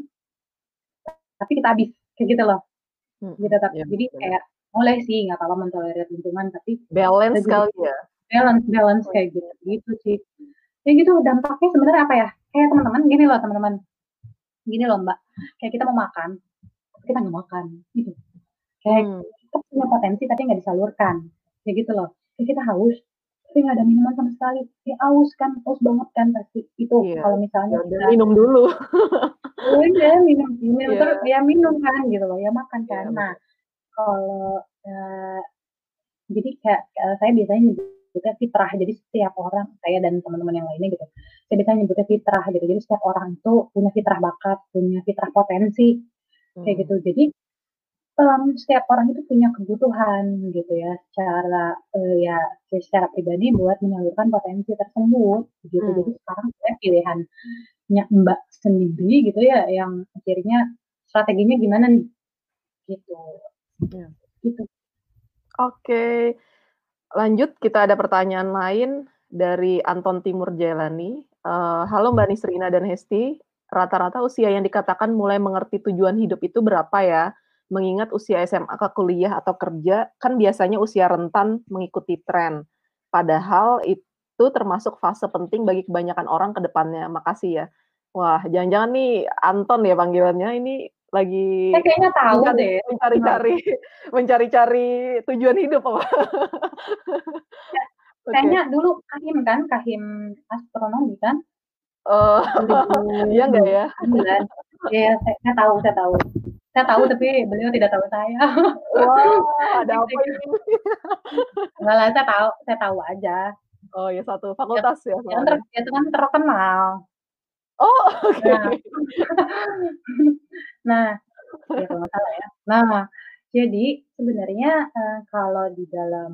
B: tapi kita habis, kayak gitu loh.
A: Mhm,
B: Gitu tap
A: iya
B: jadi
A: bener.
B: kayak boleh sih nggak apa-apa mentolerir lingkungan, tapi kita
A: Balance kali ya?
B: balance balance kayak gitu,
A: Oke.
B: gitu sih. Ya gitu dampaknya sebenarnya apa ya, kayak teman-teman gini loh teman-teman, gini loh Mbak, kayak kita mau makan, kita nggak makan, gitu. Kayak
A: Mmm.
B: kita punya potensi tapi nggak disalurkan, kayak gitu loh. Kayak kita haus, tapi nggak ada minuman sama sekali, ya aus kan, aus banget kan pasti. Itu
A: Iya,
B: kalau
A: ya
B: misalnya
A: udah
B: kita
A: minum dulu.
B: Ya udah minum minum terus
A: Iya.
B: ya minum kan gitu loh, ya makan kan.
A: Iya
B: Nah, kalau, eee, jadi kayak, eee, saya biasanya nyebutnya fitrah. Jadi setiap orang, saya dan teman-teman yang lainnya gitu, saya biasanya nyebutnya fitrah gitu. Jadi setiap orang itu punya fitrah bakat, punya fitrah potensi, kayak
A: Mhm.
B: gitu. Jadi, mmm, setiap orang itu punya kebutuhan gitu ya, secara, eee, ya ya secara pribadi buat menyalurkan potensi tersebut, gitu. Jadi
A: Mmm.
B: sekarang sebenarnya pilihannya Mbak sendiri gitu ya, yang akhirnya strateginya gimana nih, gitu.
A: Iya.
B: Gitu.
A: Oke, lanjut kita ada pertanyaan lain dari Anton Timur Jailani, eee, "Halo Mbak Nisrina dan Hesti, rata-rata usia yang dikatakan mulai mengerti tujuan hidup itu berapa ya? mengingat usia SMA ke kuliah atau kerja kan biasanya usia rentan mengikuti tren. Padahal itu termasuk fase penting bagi kebanyakan orang ke depannya. Makasih ya. Wah, jangan-jangan nih Anton ya panggilannya ini lagi
B: Saya kayaknya tahu
A: mencari
B: deh.
A: mencari-cari mencari-cari tujuan hidup apa?
B: Ya,
A: Oke.
B: kayaknya dulu Kahim kan, Kahim astronomi kan?
A: Oh, iya nggak ya?
B: 2009. Iya, saya saya tahu saya tahu. Saya tahu tapi beliau tidak tahu saya.
A: Wah, ada apa ini?
B: Enggak lah, saya tahu saya tahu aja.
A: Oh ya, satu
B: Ya
A: fakultas ya
B: ya kan ter
A: soalnya?
B: itu kan terkenal.
A: Oh, (laughs) oke.
B: Nah. (laughs) Nah, ya kalau salah ya. Nah, jadi sebenarnya, eee, kalau di dalam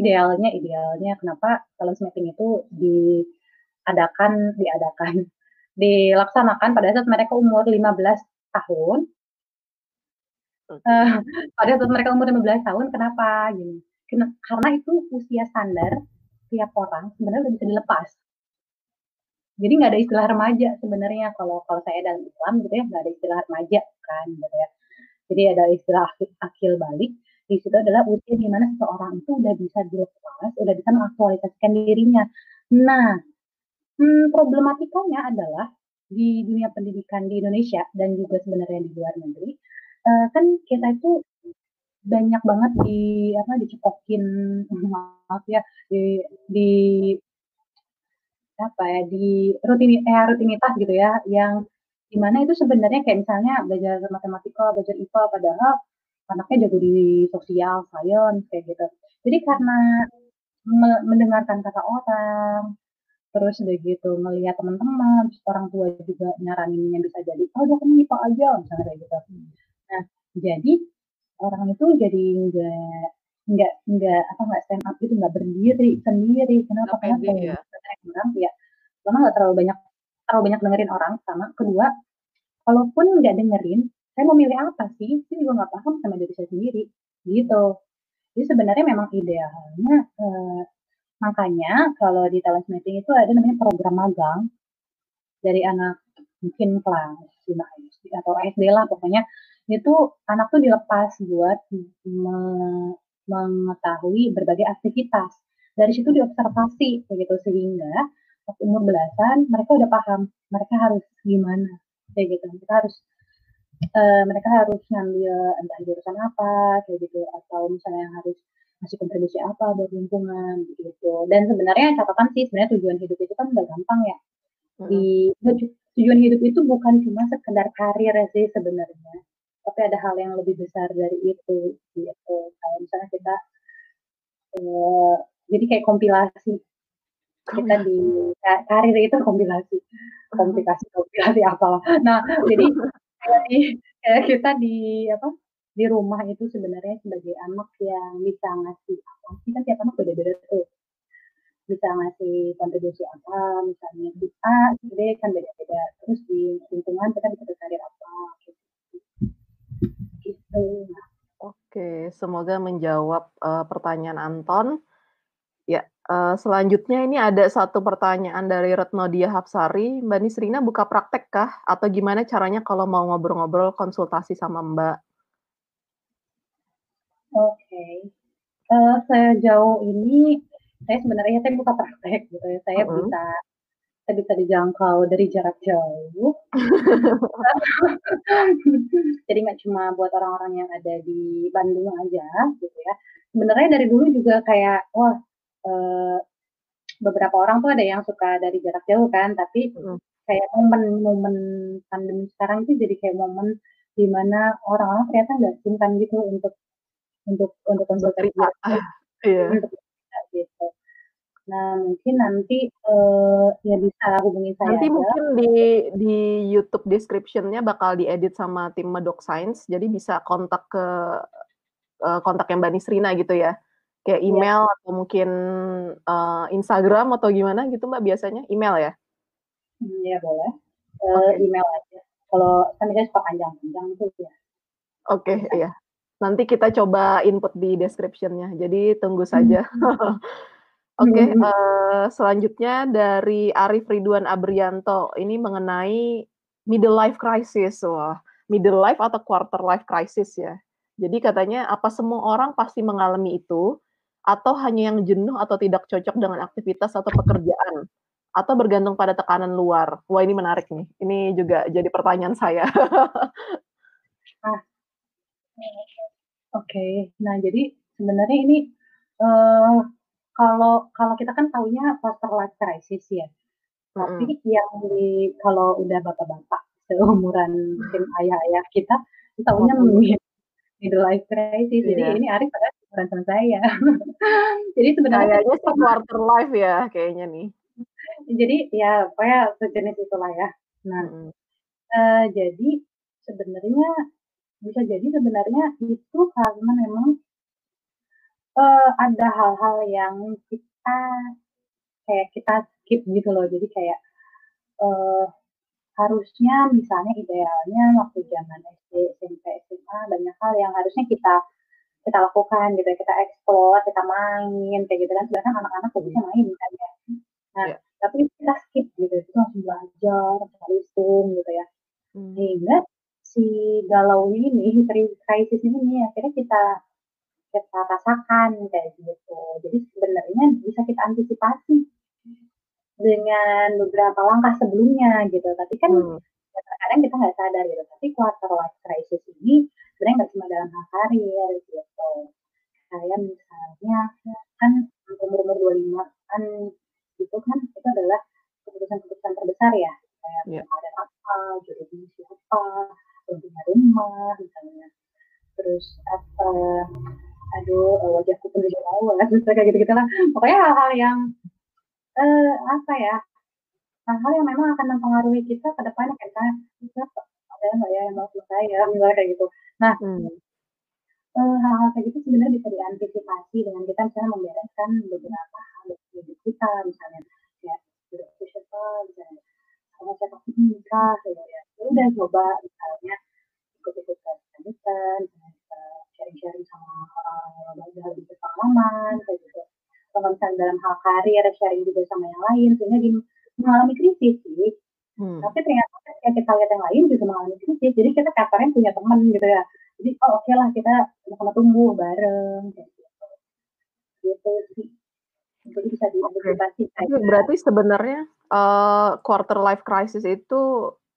B: idealnya idealnya kenapa talent mapping itu diadakan diadakan, (laughs) dilaksanakan pada saat mereka umur 15 tahun. Eee, pada saat mereka umur 15 tahun kenapa gini, karena itu usia standar tiap orang sebenarnya udah bisa dilepas. Jadi nggak ada istilah remaja sebenarnya kalau kalau saya dalam Islam gitu ya, nggak ada istilah remaja kan gitu ya. Jadi ada istilah akil balik, di situ adalah usia di mana seseorang itu udah bisa dilepas, udah bisa mengaktualisasikan dirinya. Nah, mmm, problematikanya adalah di dunia pendidikan di Indonesia dan juga sebenarnya di luar negeri, eee, kan kita itu banyak banget di apa, dicekokin (laughs) maaf ya, di di apa ya, di rutini eh, rutinitas gitu ya, yang di mana itu sebenarnya kayak misalnya belajar matematika, belajar IPA, padahal anaknya jago di sosial, science, kayak gitu. Jadi karena me mendengarkan kata orang, terus udah gitu ngelihat teman-teman, orang tua juga nyaraninnya bisa jadi, "Oh, udah kamu IPA aja," misalnya kayak gitu.
A: Mmm.
B: Nah, jadi orang itu jadi nggak nggak nggak apa, nggak stand up gitu, nggak berdiri sendiri. Kenapa? Karena kalau
A: ya?
B: orang ya pertama nggak terlalu banyak terlalu banyak dengerin orang pertama, kedua, kalaupun nggak dengerin, saya mau milih apa sih? Saya juga nggak paham sama diri saya sendiri, gitu. Jadi sebenarnya memang idealnya, eee, makanya kalau di talent mapping itu ada namanya program magang dari anak mungkin kelas 5 SD atau SD lah pokoknya, itu anak tuh dilepas buat me mengetahui berbagai aktivitas. Dari situ diobservasi kayak gitu, sehingga pas umur belasan mereka udah paham, mereka harus gimana, kayak gitu. Mereka harus eee, mereka harus ngambil entah jurusan apa, kayak gitu, atau misalnya harus ngasih kontribusi apa buat lingkungan, gitu. Dan sebenarnya catatan sih sebenarnya tujuan hidup itu kan nggak gampang ya, di tuju tujuan hidup itu bukan cuma sekedar karir sih sebenarnya, tapi ada hal yang lebih besar dari itu, gitu. Kayak misalnya kita eee, jadi kayak kompilasi. Kita
A: Kompilasi.
B: di ka karir itu kompilasi, komplikasi kompilasi apalah. Nah, jadi kayak di kayak kita di apa, di rumah itu sebenarnya sebagai anak yang bisa ngasih apa sih, kan tiap anak beda-beda tuh. Bisa ngasih kontribusi apa, misalnya di A, di B, kan beda-beda. Terus di lingkungan kita bisa berkarir apa,
A: Oke, semoga menjawab, eee, pertanyaan Anton. Ya, eee, selanjutnya ini ada satu pertanyaan dari Retno Diah Hapsari, "Mbak Nisrina buka praktek kah? Atau gimana caranya kalau mau ngobrol-ngobrol konsultasi sama Mbak?"
B: Oke. Eee, sejauh ini saya sebenarnya saya buka praktek gitu ya, saya
A: Mhm.
B: bisa saya bisa dijangkau dari jarak jauh. (laughs) Jadi nggak cuma buat orang-orang yang ada di Bandung aja gitu ya. Sebenarnya dari dulu juga kayak, wah, eee, beberapa orang tuh ada yang suka dari jarak jauh kan, tapi kayak momen-momen pandemi sekarang itu jadi kayak momen di mana orang-orang ternyata nggak sungkan gitu untuk untuk untuk
A: Untuk
B: konsultasi jauh,
A: iya.
B: untuk gitu. Nah, mungkin nanti, eee, ya bisa hubungin saya
A: Nanti
B: aja.
A: mungkin di di YouTube description-nya bakal diedit sama tim Medok Science, jadi bisa kontak ke eee, kontaknya Mbak Nisrina gitu ya. Kayak
B: Iya.
A: email atau mungkin, eee, Instagram atau gimana gitu Mbak biasanya? Email ya?
B: Mmm, iya boleh, eee,
A: Oke.
B: email aja. Kalau kan biasanya suka panjang-panjang tuh ya.
A: Oke,
B: Bisa.
A: iya. Nanti kita coba input di description-nya, jadi tunggu saja. (laughs) Oke,
B: Mhm
A: eee, selanjutnya dari Arif Ridwan Abrianto, ini mengenai middle life crisis. Wah, middle life atau quarter life crisis ya. Jadi katanya apa semua orang pasti mengalami itu atau hanya yang jenuh atau tidak cocok dengan aktivitas atau pekerjaan atau bergantung pada tekanan luar. Wah, ini menarik nih. Ini juga jadi pertanyaan saya.
B: ah. (laughs) Oke. Okay. Nah, jadi sebenarnya ini uh, kalau kalau kita kan taunya quarter life crisis ya. Tapi mm -hmm. yang di kalau udah bapak-bapak seumuran mungkin (laughs) ayah-ayah kita, tahunya oh, middle life crisis. Jadi iya. ini Arif pada bukan sama saya. (laughs)
A: Jadi sebenarnya kayaknya quarter life ya kayaknya nih. (laughs)
B: Jadi ya pokoknya sejenis itulah ya. Nah, hmm. uh, jadi sebenarnya bisa jadi sebenarnya itu karena memang uh, ada hal-hal yang kita kayak kita skip gitu loh. Jadi kayak uh, harusnya misalnya idealnya waktu zaman SD, SMP, SMA banyak hal yang harusnya kita kita lakukan gitu ya, kita explore, kita main kayak gitu kan. Sebenarnya anak-anak bisa hmm. main kan ya. Nah, yeah. tapi kita skip gitu, itu langsung belajar, risum gitu ya. Hmm. Sehingga si galau ini, krisis ini nih akhirnya kita kita rasakan kayak gitu. Jadi sebenarnya bisa kita antisipasi dengan beberapa langkah sebelumnya gitu. Tapi kan hmm. Ya kadang kita nggak sadar gitu. Tapi quarter life crisis ini sebenarnya nggak cuma dalam hal karir gitu. Kayak misalnya kan umur-umur 25 kan itu kan itu adalah keputusan-keputusan terbesar ya. Kayak yeah. ada apa, jodohnya siapa, punya rumah misalnya. Terus apa, aduh wajahku penuh jerawat, kayak gitu-gitu lah. Pokoknya hal-hal yang eh, apa ya, hal-hal yang memang akan mempengaruhi kita ke depannya kayak misalnya, siapa ada nggak ya yang mau saya, misalnya kayak gitu. Nah, hmm. eh, hal-hal kayak gitu sebenarnya bisa diantisipasi dengan kita misalnya membereskan beberapa hal di hidup kita, misalnya ya sudah siapa, misalnya sama siapa nikah, gitu ya. ya. Udah coba misalnya ikut-ikut kegiatan, sharing-sharing sama orang-orang yang lebih berpengalaman, kayak gitu. Kalau misalnya dalam hal karir sharing juga sama yang lain sehingga di mengalami krisis sih. Hmm. tapi ternyata ketika kita lihat yang lain juga mengalami krisis jadi kita kabarnya punya teman gitu ya. Jadi oh oke okay lah kita sama-sama tumbuh bareng kayak gitu. Gitu sih. Jadi bisa diantisipasi. Okay.
A: berarti sebenarnya uh, quarter life crisis itu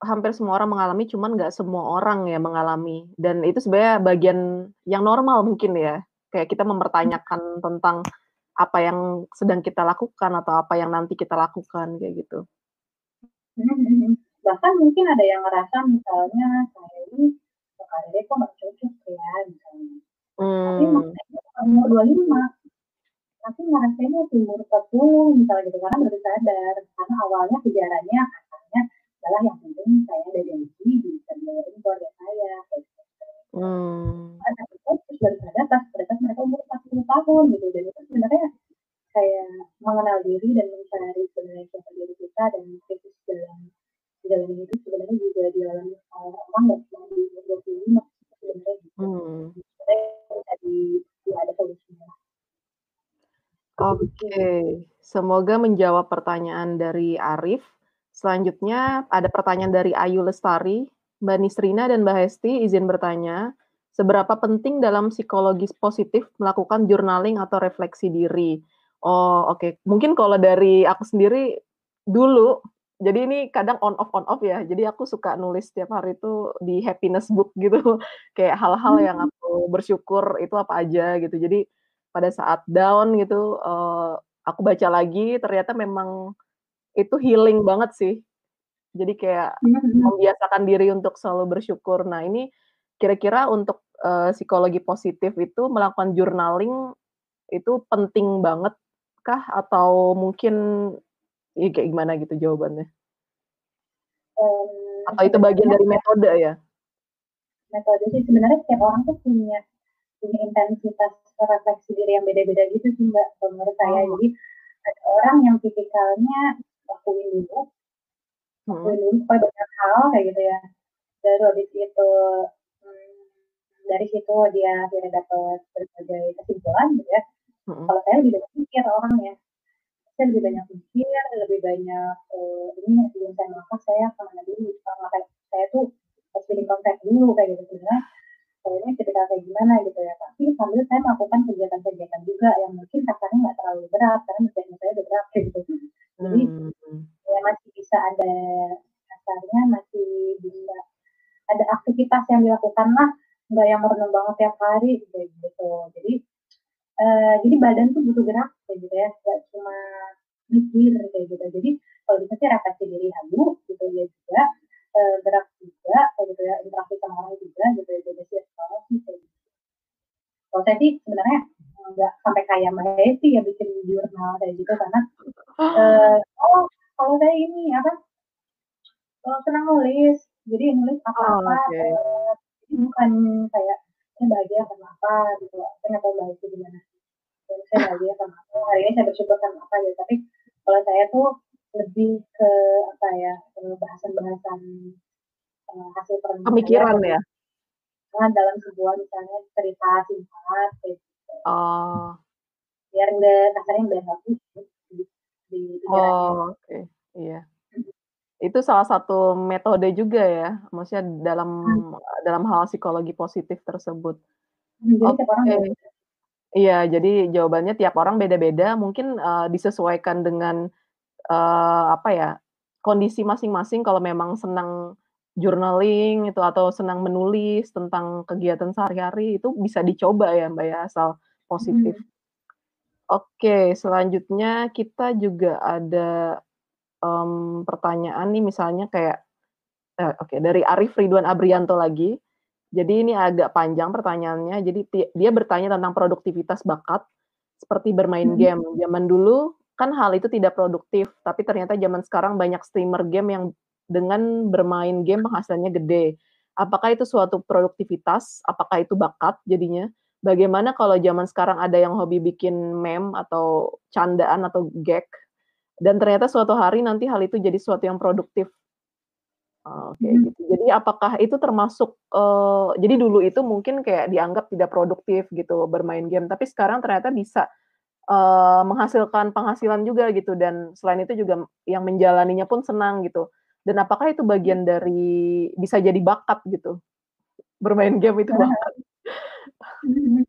A: hampir semua orang mengalami, cuman nggak semua orang ya mengalami. Dan itu sebenarnya bagian yang normal mungkin ya. Kayak kita mempertanyakan tentang apa yang sedang kita lakukan atau apa yang nanti kita lakukan kayak gitu. (laughs)
B: Bahkan mungkin ada yang ngerasa misalnya saya ini karirnya kok nggak cocok ya misalnya. Hmm. Tapi umur 25 tapi ngerasanya umur 40 misalnya gitu karena baru sadar karena awalnya kejarannya katanya adalah yang penting saya ada janji bisa bayarin keluarga saya kayak gitu. Hmm. Ada terus baru sadar pas pada saat mereka umur 40 tahun gitu dan itu sebenarnya kayak mengenal diri dan mencari sebenarnya siapa diri kita dan krisis dalam dalam itu sebenarnya juga dialami oleh orang nggak cuma di umur 25 sebenarnya gitu. Hmm. Sebenarnya di, di ada solusinya.
A: Oke, okay. semoga menjawab pertanyaan dari Arif. Selanjutnya ada pertanyaan dari Ayu Lestari. Mbak Nisrina dan Mbak Hesti izin bertanya, seberapa penting dalam psikologis positif melakukan journaling atau refleksi diri? Oh, oke. Okay. Mungkin kalau dari aku sendiri dulu jadi ini kadang on off on off ya. Jadi aku suka nulis setiap hari itu di happiness book gitu. (laughs) Kayak hal-hal yang hmm. aku bersyukur itu apa aja gitu. Jadi pada saat down gitu uh, aku baca lagi ternyata memang itu healing banget sih. Jadi kayak hmm. membiasakan diri untuk selalu bersyukur. Nah, ini kira-kira untuk uh, psikologi positif itu melakukan journaling itu penting banget kah atau mungkin ya kayak gimana gitu jawabannya? Um, atau itu bagian dari metode ya?
B: Metode sih sebenarnya setiap orang tuh punya punya intensitas refleksi diri yang beda-beda gitu sih mbak menurut saya. Oh. Jadi ada orang yang tipikalnya lakuin dulu, lakuin dulu supaya banyak hal kayak gitu ya. Baru habis itu hmm, dari situ dia akhirnya dapat berbagai kesimpulan gitu ya hmm Kalau saya lebih banyak mikir orangnya. Saya lebih banyak mikir, lebih banyak uh, ini sebelum saya makan saya ke mana dulu. Makan saya tuh harus feeling kontak dulu kayak gitu sebenarnya kayaknya ketika kayak gimana gitu ya tapi sambil saya melakukan kegiatan-kegiatan juga yang mungkin kasarnya nggak terlalu berat karena misalnya saya udah berat kayak gitu jadi hmm. ya masih bisa ada kasarnya masih bisa ada aktivitas yang dilakukan lah nggak yang merenung banget tiap hari gitu. Jadi uh, jadi badan tuh butuh gerak kayak gitu ya. Nggak cuma mikir kayak gitu. Jadi kalau bisa sih refleksi diri dulu gitu ya juga. Uh, gerak juga kayak gitu ya. Interaksi sama orang juga gitu ya. Jadi sih kalau sih kayak gitu. Kalau saya sih sebenarnya nggak sampai kayak mbak Hesti ya bikin jurnal kayak gitu karena uh, oh kalau saya ini apa kalau senang nulis jadi nulis apa apa oh, okay. uh, bukan kayak saya bahagia karena apa gitu saya nggak tahu bahagia gimana dan saya bahagia karena apa hari ini saya bersyukur karena apa gitu tapi kalau saya tuh lebih ke apa ya bahasan-bahasan uh, hasil perenungan
A: pemikiran ya
B: nah, dalam sebuah misalnya cerita singkat gitu.
A: Oh
B: biar enggak kasarnya biar nggak di, di, di
A: oh oke okay. iya itu salah satu metode juga ya, maksudnya dalam hmm. dalam hal psikologi positif tersebut.
B: Hmm, Oke. Okay.
A: Iya, jadi jawabannya tiap orang beda-beda, mungkin, uh, disesuaikan dengan, uh, apa ya, kondisi masing-masing kalau memang senang journaling itu atau senang menulis tentang kegiatan sehari-hari, itu bisa dicoba ya, Mbak, ya, asal positif. Hmm. Oke, selanjutnya kita juga ada um, pertanyaan nih misalnya kayak, eh, oke okay, dari Arif Ridwan Abrianto lagi. Jadi ini agak panjang pertanyaannya. Jadi dia bertanya tentang produktivitas bakat seperti bermain hmm. game. Zaman dulu kan hal itu tidak produktif, tapi ternyata zaman sekarang banyak streamer game yang dengan bermain game penghasilannya gede. Apakah itu suatu produktivitas? Apakah itu bakat jadinya? Bagaimana kalau zaman sekarang ada yang hobi bikin meme atau candaan atau gag dan ternyata suatu hari nanti hal itu jadi sesuatu yang produktif. Oke, okay, hmm. gitu. Jadi apakah itu termasuk uh, jadi dulu itu mungkin kayak dianggap tidak produktif gitu bermain game, tapi sekarang ternyata bisa uh, menghasilkan penghasilan juga gitu dan selain itu juga yang menjalaninya pun senang gitu. Dan apakah itu bagian dari bisa jadi bakat gitu? Bermain game itu bakat. (laughs)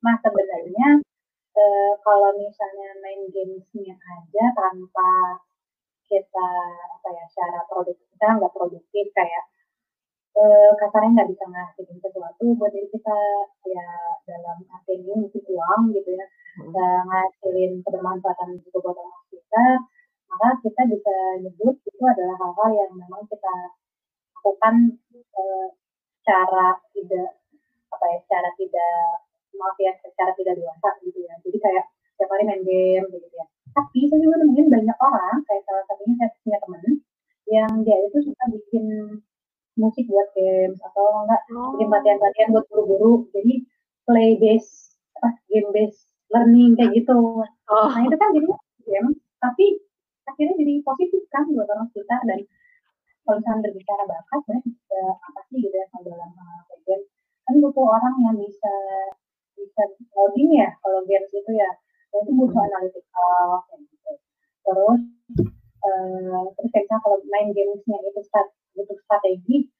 B: Nah, sebenarnya uh, kalau misalnya main gamesnya aja tanpa kita apa ya secara produktif kita nggak produktif kayak uh, kasarnya nggak bisa ngasihin sesuatu buat diri kita ya dalam arti ini mungkin uang gitu ya hmm. ngasilin kebermanfaatan juga buat orang kita maka kita bisa nyebut itu adalah hal-hal yang memang kita lakukan uh, secara tidak apa ya secara tidak maaf ya secara tidak dewasa gitu ya jadi kayak setiap hari main game gitu ya tapi saya juga nemuin banyak orang kayak salah satunya saya punya teman yang dia itu suka bikin musik buat games atau enggak oh. bikin latihan-latihan buat guru-guru jadi play base apa game base learning kayak gitu oh. nah itu kan jadi game tapi akhirnya jadi positif kan buat orang kita dan kalau misalnya berbicara bakat sebenarnya apa sih gitu ya kalau dalam game kan butuh orang yang bisa bisa coding ya kalau games itu ya itu butuh hmm. analytical gitu. terus uh, terus kayak kalau main gamesnya itu start butuh strategi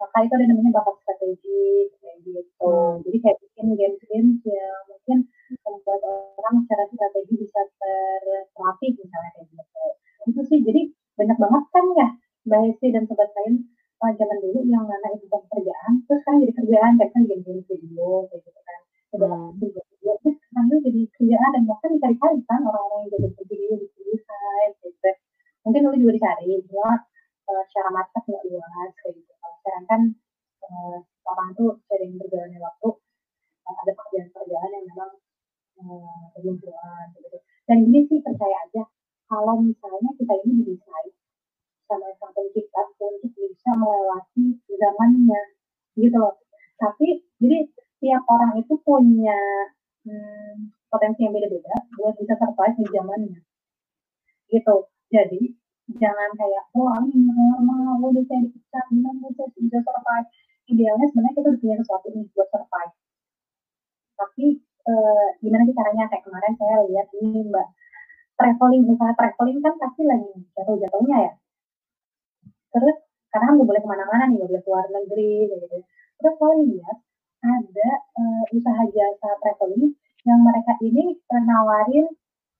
B: maka itu ada namanya bakat strategi kayak gitu. Hmm. jadi kayak bikin games-games yang mungkin membuat orang secara strategi bisa terlatih misalnya kayak gitu. Itu sih jadi banyak banget kan ya Mbak Hesti dan sobat lain uh, zaman dulu yang mana itu bukan kerjaan terus kan jadi kerjaan kayak kan game-game video kayak gitu kan. Hmm. ya terus sekarang jadi kerjaan dan bahkan dicari-cari kan orang-orang yang jadi video di desain gitu. Mungkin dulu juga dicari cuma uh, secara market nggak luas kayak gitu kalau sekarang kan uh, orang tuh sering berjalannya waktu uh, ada pekerjaan-pekerjaan yang memang uh, bermunculan gitu. Dan ini sih percaya aja kalau misalnya kita ini didesain sama sang pencipta untuk bisa melewati zamannya gitu loh. Tapi jadi tiap orang itu punya hmm, potensi yang beda-beda buat bisa survive di zamannya gitu. Jadi jangan kayak oh ini normal udah saya dipecat gimana saya bisa survive. Idealnya sebenarnya kita udah punya sesuatu nih buat survive. Tapi eh, gimana sih caranya? Kayak kemarin saya lihat ini mbak. Traveling usaha traveling kan pasti lagi jatuh-jatuhnya ya. Terus karena kan nggak boleh ke mana-mana nih, nggak boleh keluar negeri, gitu. Terus saya lihat ada uh, usaha jasa traveling yang mereka ini uh, nawarin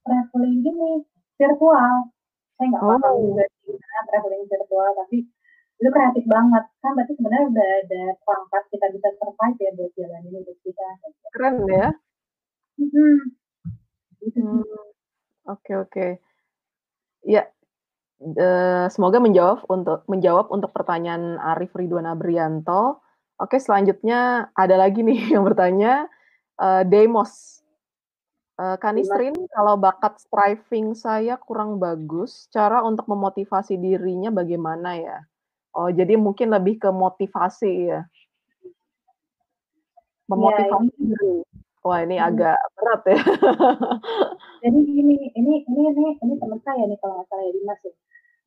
B: traveling ini virtual. Saya nggak oh. paham juga sih traveling virtual, tapi itu kreatif banget kan berarti sebenarnya udah ada perangkat kita bisa survive ya buat jalan ini buat kita
A: keren ya
B: hmm.
A: Gitu hmm. Oke oke. Ya, uh, semoga menjawab untuk menjawab untuk pertanyaan Arif Ridwan Abrianto. Oke, selanjutnya ada lagi nih (laughs) yang bertanya, uh, Demos. Uh, Kanistrin, kalau bakat striving saya kurang bagus, cara untuk memotivasi dirinya bagaimana ya? Oh, jadi mungkin lebih ke motivasi ya? Memotivasi ya, diri. Wah, ini hmm. agak berat ya. (laughs)
B: Jadi gini, ini ini ini ini teman saya nih kalau nggak salah ya Dimas ya.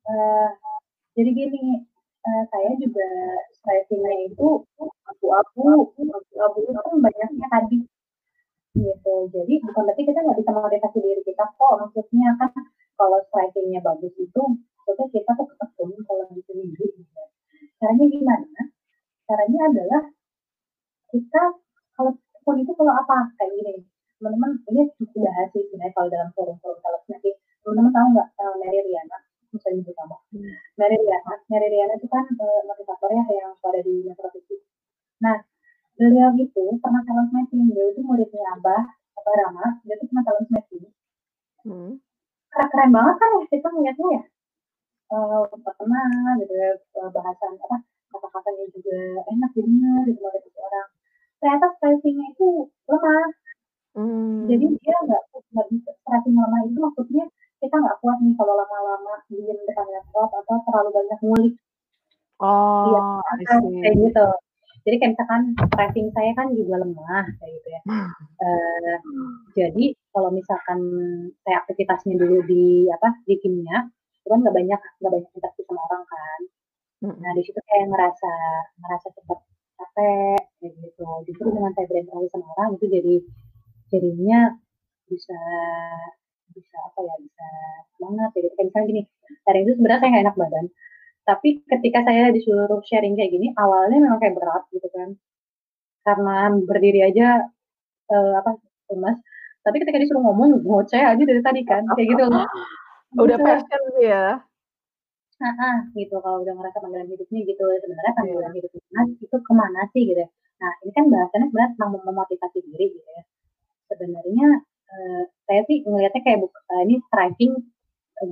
B: Uh, jadi gini, uh, saya juga strivingnya itu abu-abu, abu-abu itu kan banyaknya tadi gitu. Jadi bukan berarti kita nggak bisa memotivasi diri kita kok. Maksudnya kan kalau strivingnya bagus itu, maksudnya kita tuh ketemu kalau di sini gitu. Caranya gimana? Caranya adalah kita kalau pun itu kalau apa kayak gini teman-teman ini cukup bahas sih sebenarnya kalau dalam forum-forum kalau nanti teman-teman tahu nggak uh, Mary Riana nyebut nama hmm. Mary Riana Mary Riana itu kan uh, motivatornya yang ada di Metro nah beliau itu pernah talent matching beliau itu muridnya Abah Abah Rama dia itu pernah talent matching hmm. keren, keren banget kan ya kita melihatnya ya uh, pertemanan gitu ya bahasan apa kata-katanya juga enak didengar gitu oleh orang ternyata stressingnya itu lemah. Hmm. Jadi dia nggak nggak bisa stressing lemah itu maksudnya kita nggak kuat nih kalau lama-lama diem depan laptop atau terlalu banyak ngulik.
A: Oh, iya,
B: kayak gitu. Jadi kayak misalkan stressing saya kan juga lemah kayak gitu ya. uh, jadi kalau misalkan saya aktivitasnya dulu di apa di kimia, itu kan nggak banyak nggak banyak interaksi sama orang kan. Nah di situ kayak ngerasa ngerasa cepat capek kayak gitu justru dengan saya berinteraksi sama orang itu jadi jadinya bisa bisa apa ya bisa semangat ya gitu. kayak misalnya gini hari itu sebenarnya saya nggak enak badan tapi ketika saya disuruh sharing kayak gini awalnya memang kayak berat gitu kan karena berdiri aja uh, apa lemas tapi ketika disuruh ngomong ngoceh aja dari tadi kan kayak gitu loh (laughs)
A: udah gitu. passion ya
B: Heeh, gitu kalau udah ngerasa panggilan hidupnya gitu, sebenarnya iya. panggilan hidup Mas itu ke mana sih gitu ya. Nah ini kan bahasannya sebenarnya tentang memotivasi diri gitu ya. Sebenarnya, uh, saya sih ngelihatnya kayak uh, ini striving,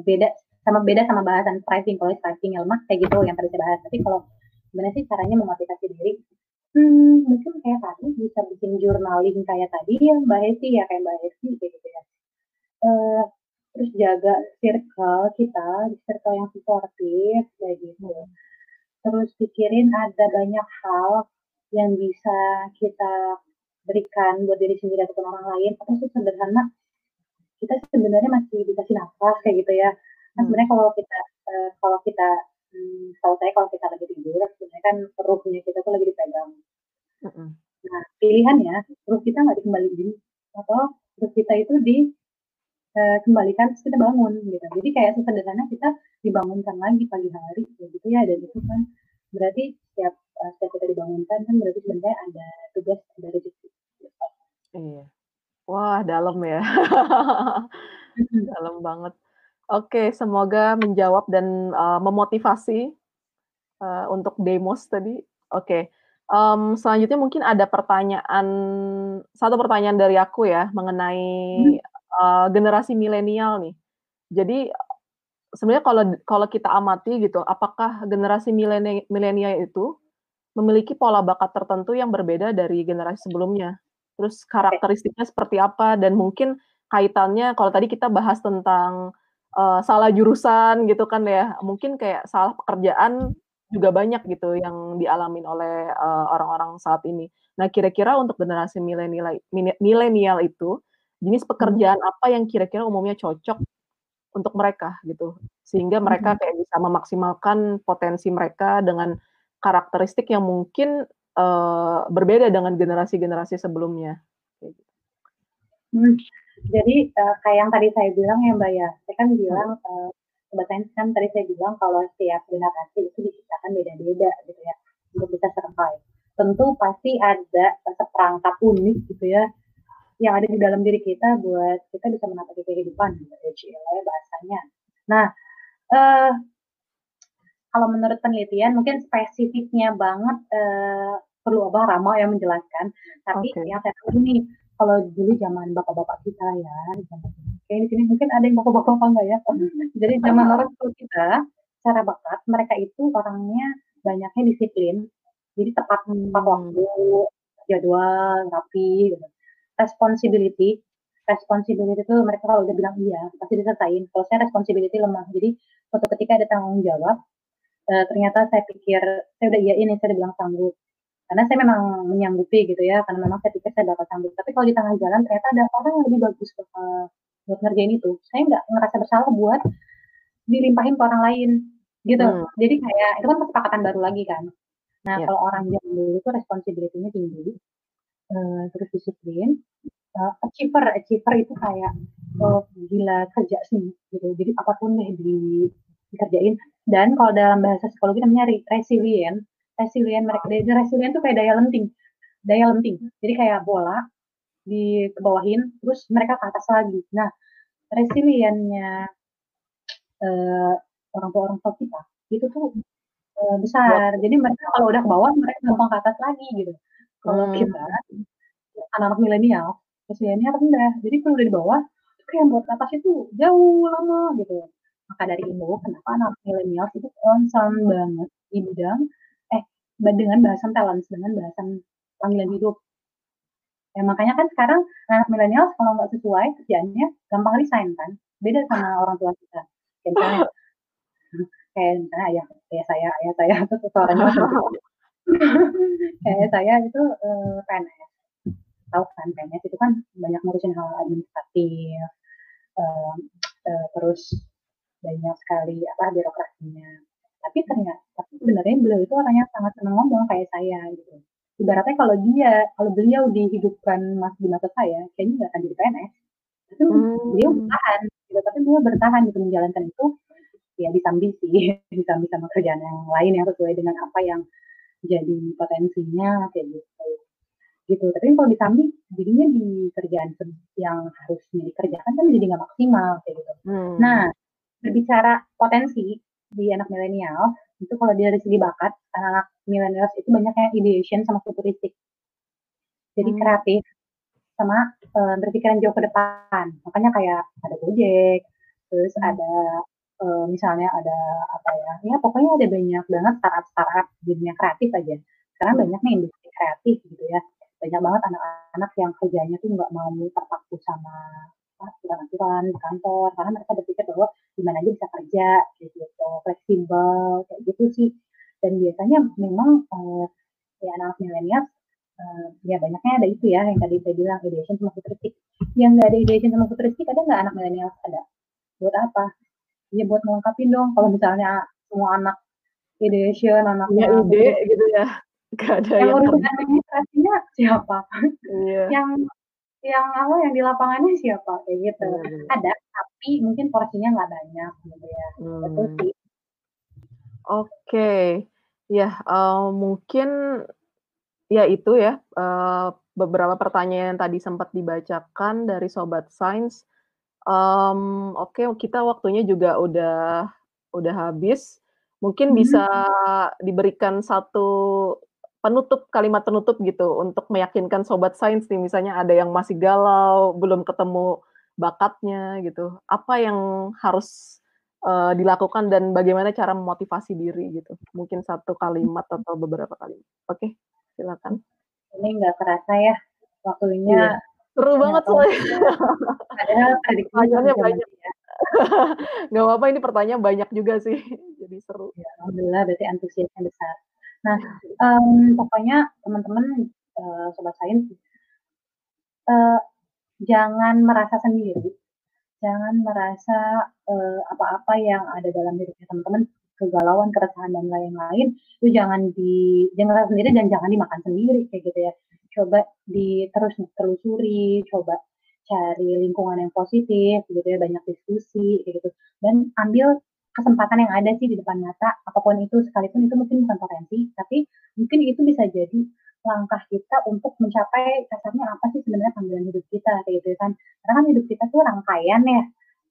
B: beda sama beda sama bahasan striving, kalau striving lemah kayak gitu yang tadi saya bahas. Tapi kalau sebenarnya sih caranya memotivasi diri, hmm, mungkin kayak tadi bisa bikin journaling kayak tadi ya Mbak Hesti ya, kayak Mbak Hesti kayak gitu ya. Uh, terus jaga circle kita, circle yang supportif kayak gitu. Terus pikirin ada banyak hal yang bisa kita berikan buat diri sendiri ataupun orang lain. Atau sih sederhana, kita sebenarnya masih dikasih nafas kayak gitu ya. Kan sebenarnya kalau kita uh, kalau kita hmm, tahu saya kalau kita lagi tidur, sebenarnya kan perutnya kita tuh lagi dipegang. Nah, pilihannya perut kita nggak dikembaliin atau perut kita itu di uh, kembalikan terus kita bangun gitu. Jadi kayak sesederhana kita dibangunkan lagi pagi hari gitu ya dan itu kan berarti setiap uh, setiap kita dibangunkan kan berarti sebenarnya ada tugas ada rezeki.
A: Iya. Wah, dalam ya. (laughs) dalam banget. Oke, semoga menjawab dan uh, memotivasi uh, untuk demos tadi. Oke. Um, selanjutnya mungkin ada pertanyaan satu pertanyaan dari aku ya mengenai uh, generasi milenial nih. Jadi sebenarnya kalau kalau kita amati gitu, apakah generasi milenial itu memiliki pola bakat tertentu yang berbeda dari generasi sebelumnya? Terus karakteristiknya seperti apa dan mungkin kaitannya kalau tadi kita bahas tentang uh, salah jurusan gitu kan ya, mungkin kayak salah pekerjaan juga banyak gitu yang dialamin oleh uh, orang-orang saat ini. Nah, kira-kira untuk generasi milenial milenial itu jenis pekerjaan apa yang kira-kira umumnya cocok untuk mereka gitu sehingga mereka kayak bisa memaksimalkan potensi mereka dengan karakteristik yang mungkin uh, berbeda dengan generasi-generasi sebelumnya.
B: Hmm. Jadi uh, kayak yang tadi saya bilang ya Mbak ya, saya kan bilang uh, kan tadi saya bilang kalau setiap generasi itu diciptakan beda-beda gitu ya untuk bisa survive. Tentu pasti ada seperangkat unik gitu ya yang ada di dalam diri kita buat kita bisa menata kehidupan gitu ya bahasanya. Nah, eh, kalau menurut penelitian mungkin spesifiknya banget eh, perlu Abah Rama yang menjelaskan. Tapi okay. yang saya tahu ini kalau dulu zaman bapak-bapak kita ya, kayak di sini mungkin ada yang bapak-bapak apa enggak ya? (laughs) Jadi zaman orang tua kita, cara bakat mereka itu orangnya banyaknya disiplin, jadi tepat tepat waktu, jadwal, rapi, gitu. Responsibility, responsibility itu mereka kalau udah bilang iya pasti diselesaikan. Kalau saya responsibility lemah, jadi suatu ketika ada tanggung jawab, uh, ternyata saya pikir saya udah iya ini saya udah bilang sanggup karena saya memang menyanggupi gitu ya karena memang saya pikir saya bakal sanggup. Tapi kalau di tengah jalan ternyata ada orang yang lebih bagus uh, buat ngerjain itu. Saya nggak ngerasa bersalah buat dilimpahin ke orang lain gitu. Hmm. jadi kayak itu kan kesepakatan baru lagi kan. Nah yeah. kalau orang yang dulu itu responsibility-nya tinggi uh, terus disiplin uh, achiever achiever itu kayak oh, gila kerja sih gitu. Jadi apa pun deh di dikerjain. Dan kalau dalam bahasa psikologi namanya resilient resilient mereka resilient tuh kayak daya lenting daya lenting. Jadi kayak bola di kebawahin terus mereka ke atas lagi. Nah resiliennya uh, orang tua orang tua kita itu tuh uh, besar. Jadi mereka kalau udah ke bawah mereka gampang ke atas lagi gitu. Kalau hmm. kita anak-anak milenial resiliennya rendah. Jadi kalau udah di bawah itu kayak buat atas itu jauh lama gitu. Maka dari itu, kenapa anak milenial itu concern banget di bidang eh dengan bahasan talent, dengan bahasan panggilan hidup. Ya, makanya kan sekarang anak milenial kalau nggak sesuai kerjaannya gampang resign kan. Beda sama orang tua kita. Kayak misalnya, (laughs) kayak misalnya ayah, ayah saya, ayah saya itu suaranya (laughs) kayak saya itu eh, PNS. Tahu kan PNS itu kan banyak ngurusin hal administratif, uh, uh, terus banyak sekali apa birokrasinya tapi ternyata tapi sebenarnya beliau itu orang yang sangat senang ngomong kayak saya gitu. Ibaratnya kalau dia kalau beliau dihidupkan mas di mata saya kayaknya nggak akan jadi PNS tapi hmm. beliau bertahan gitu. Tapi beliau bertahan gitu. Menjalankan itu ya disambi sih (laughs) disambi sama kerjaan yang lain yang sesuai dengan apa yang jadi potensinya kayak gitu. Gitu. Tapi kalau disambi jadinya di kerjaan yang harusnya dikerjakan kan jadi nggak maksimal kayak gitu. Hmm. nah berbicara potensi di anak milenial itu kalau dari segi bakat anak-anak milenial itu banyak yang ideation sama futuristik jadi hmm. kreatif sama uh, berpikiran jauh ke depan makanya kayak ada Gojek terus hmm. ada uh, misalnya ada apa ya ya pokoknya ada banyak banget startup startup dunia kreatif aja sekarang hmm. banyak nih industri kreatif gitu ya banyak banget anak-anak yang kerjanya tuh nggak mau terpaku sama aturan-aturan di kantor karena mereka berpikir bahwa gimana aja bisa kerja gitu fleksibel kayak gitu sih. Dan biasanya memang uh, ya anak milenial uh, ya banyaknya ada itu ya yang tadi saya bilang ideation sama futuristik. Yang nggak ada ideation sama futuristik ada nggak anak milenial ada. Buat apa? Ya buat melengkapi dong. Kalau misalnya semua anak ideation anak
A: ya, ide gitu ya. (laughs)
B: Gak ada yang, yang urusan administrasinya siapa? Iya. yang yang apa yang di lapangannya siapa kayak gitu hmm. ada tapi mungkin porsinya nggak banyak gitu ya hmm. betul sih
A: oke okay. ya uh, mungkin ya itu ya uh, beberapa pertanyaan yang tadi sempat dibacakan dari sobat sains um, oke okay, kita waktunya juga udah udah habis mungkin hmm. bisa diberikan satu penutup kalimat penutup gitu untuk meyakinkan sobat sains nih. Misalnya ada yang masih galau belum ketemu bakatnya gitu. Apa yang harus uh, dilakukan dan bagaimana cara memotivasi diri gitu? Mungkin satu kalimat atau beberapa kalimat. Oke okay, silakan.
B: Ini nggak kerasa ya waktunya iya.
A: seru banget soalnya. (laughs) Padahal pertanyaannya banyak. ya. (laughs) Nggak apa-apa ini pertanyaan banyak juga sih. (laughs) Jadi seru.
B: Ya, alhamdulillah berarti antusiasnya besar Nah, um, pokoknya teman-teman, uh, sobat sains, uh, jangan merasa sendiri, jangan merasa, uh, apa-apa yang ada dalam diri teman-teman, kegalauan, keresahan, dan lain-lain, itu jangan di jangan sendiri dan jangan dimakan sendiri, kayak gitu ya. Coba di terus telusuri, coba cari lingkungan yang positif gitu ya, banyak diskusi kayak gitu, dan ambil kesempatan yang ada sih di depan mata, apa pun itu, sekalipun itu mungkin bukan potensi, tapi mungkin itu bisa jadi langkah kita untuk mencapai kasarnya apa sih sebenarnya panggilan hidup kita kayak gitu kan. Karena kan hidup kita tuh rangkaian ya,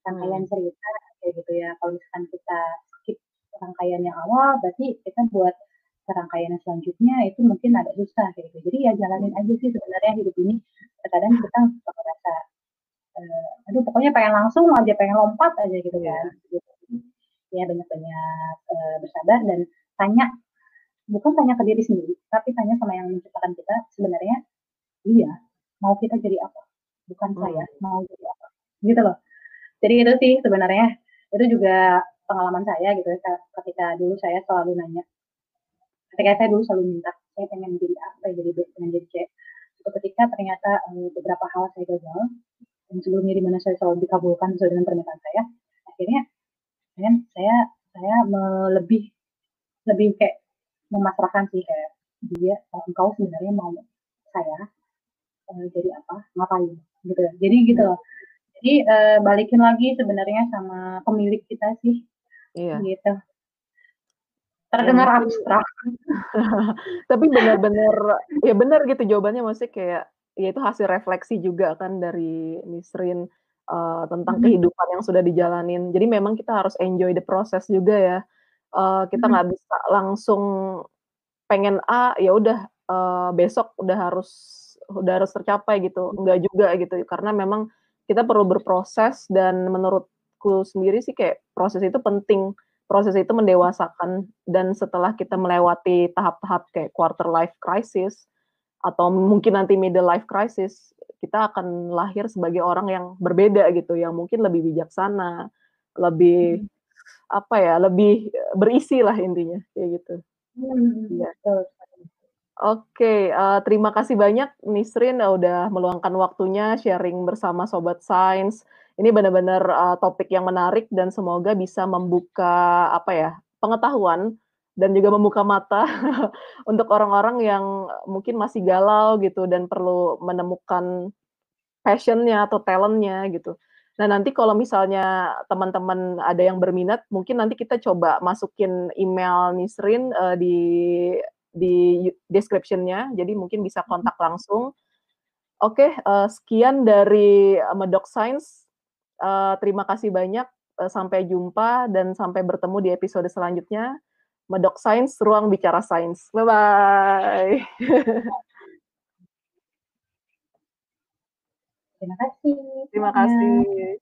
B: rangkaian
A: Hmm.
B: cerita kayak gitu ya. Kalau misalkan kita skip rangkaian yang awal, berarti kita buat rangkaian yang selanjutnya itu mungkin agak susah kayak gitu. Jadi ya jalanin aja sih sebenarnya hidup ini. Terkadang kita merasa, eee, aduh pokoknya pengen langsung aja, pengen lompat aja gitu
A: Iya.
B: kan, gitu. Ya banyak-banyak, eee, bersabar dan tanya, bukan tanya ke diri sendiri, tapi tanya sama yang menciptakan kita, sebenarnya iya, mau kita jadi apa? Bukan saya,
A: Hmm.
B: mau jadi apa? Gitu loh. Jadi itu sih sebenarnya, itu juga pengalaman saya gitu ketika dulu saya selalu nanya ketika saya dulu selalu minta, saya pengen jadi A, pengen jadi B, pengen jadi C. Suatu ketika ternyata, eee, beberapa hal saya gagal, dan sebelumnya di mana saya selalu dikabulkan sesuai dengan permintaan saya, akhirnya kan saya saya lebih lebih kayak memasrahkan sih kayak, dia eee, engkau sebenarnya mau saya, eee, jadi apa, ngapain, gitu. Jadi gitu loh. Jadi, eee, balikin lagi sebenarnya sama pemilik kita sih,
A: Iya.
B: gitu.
A: Ya
B: Terdengar
A: mungkin
B: abstrak. (laughs)
A: tapi benar-benar ya benar gitu jawabannya, maksudnya kayak, ya itu hasil refleksi juga kan dari Nisrin, eee, tentang
B: Mhm.
A: kehidupan yang sudah dijalanin. Jadi memang kita harus enjoy the process juga ya. Eee, kita
B: Mhm.
A: nggak bisa langsung pengen A, ya udah, eee, besok udah harus udah harus tercapai gitu, enggak juga gitu. Karena memang kita perlu berproses dan menurutku sendiri sih kayak proses itu penting. Proses itu mendewasakan dan setelah kita melewati tahap-tahap kayak quarter life crisis atau mungkin nanti middle life crisis, kita akan lahir sebagai orang yang berbeda gitu, yang mungkin lebih bijaksana, lebih
B: Mhm.
A: apa ya, lebih berisi lah intinya, kayak gitu.
B: Mhm mhm,
A: Iya.
B: betul sekali.
A: Oke, eee, terima kasih banyak Nisrin udah meluangkan waktunya sharing bersama Sobat Sains. Ini benar-benar, eee, topik yang menarik dan semoga bisa membuka apa ya, pengetahuan dan juga membuka mata (laughs) untuk orang-orang yang mungkin masih galau gitu dan perlu menemukan passion-nya atau talent-nya gitu. Nah, nanti kalau misalnya teman-teman ada yang berminat, mungkin nanti kita coba masukin email Nisrin, eee, di di description-nya, jadi mungkin bisa
B: Mhm.
A: kontak langsung. Oke, eee, sekian dari Medok Sains, eee, terima kasih banyak, eee, sampai jumpa dan sampai bertemu di episode selanjutnya. Medok Sains, ruang bicara sains. Bye-bye. (laughs)
B: Terima kasih
A: Terima kasih.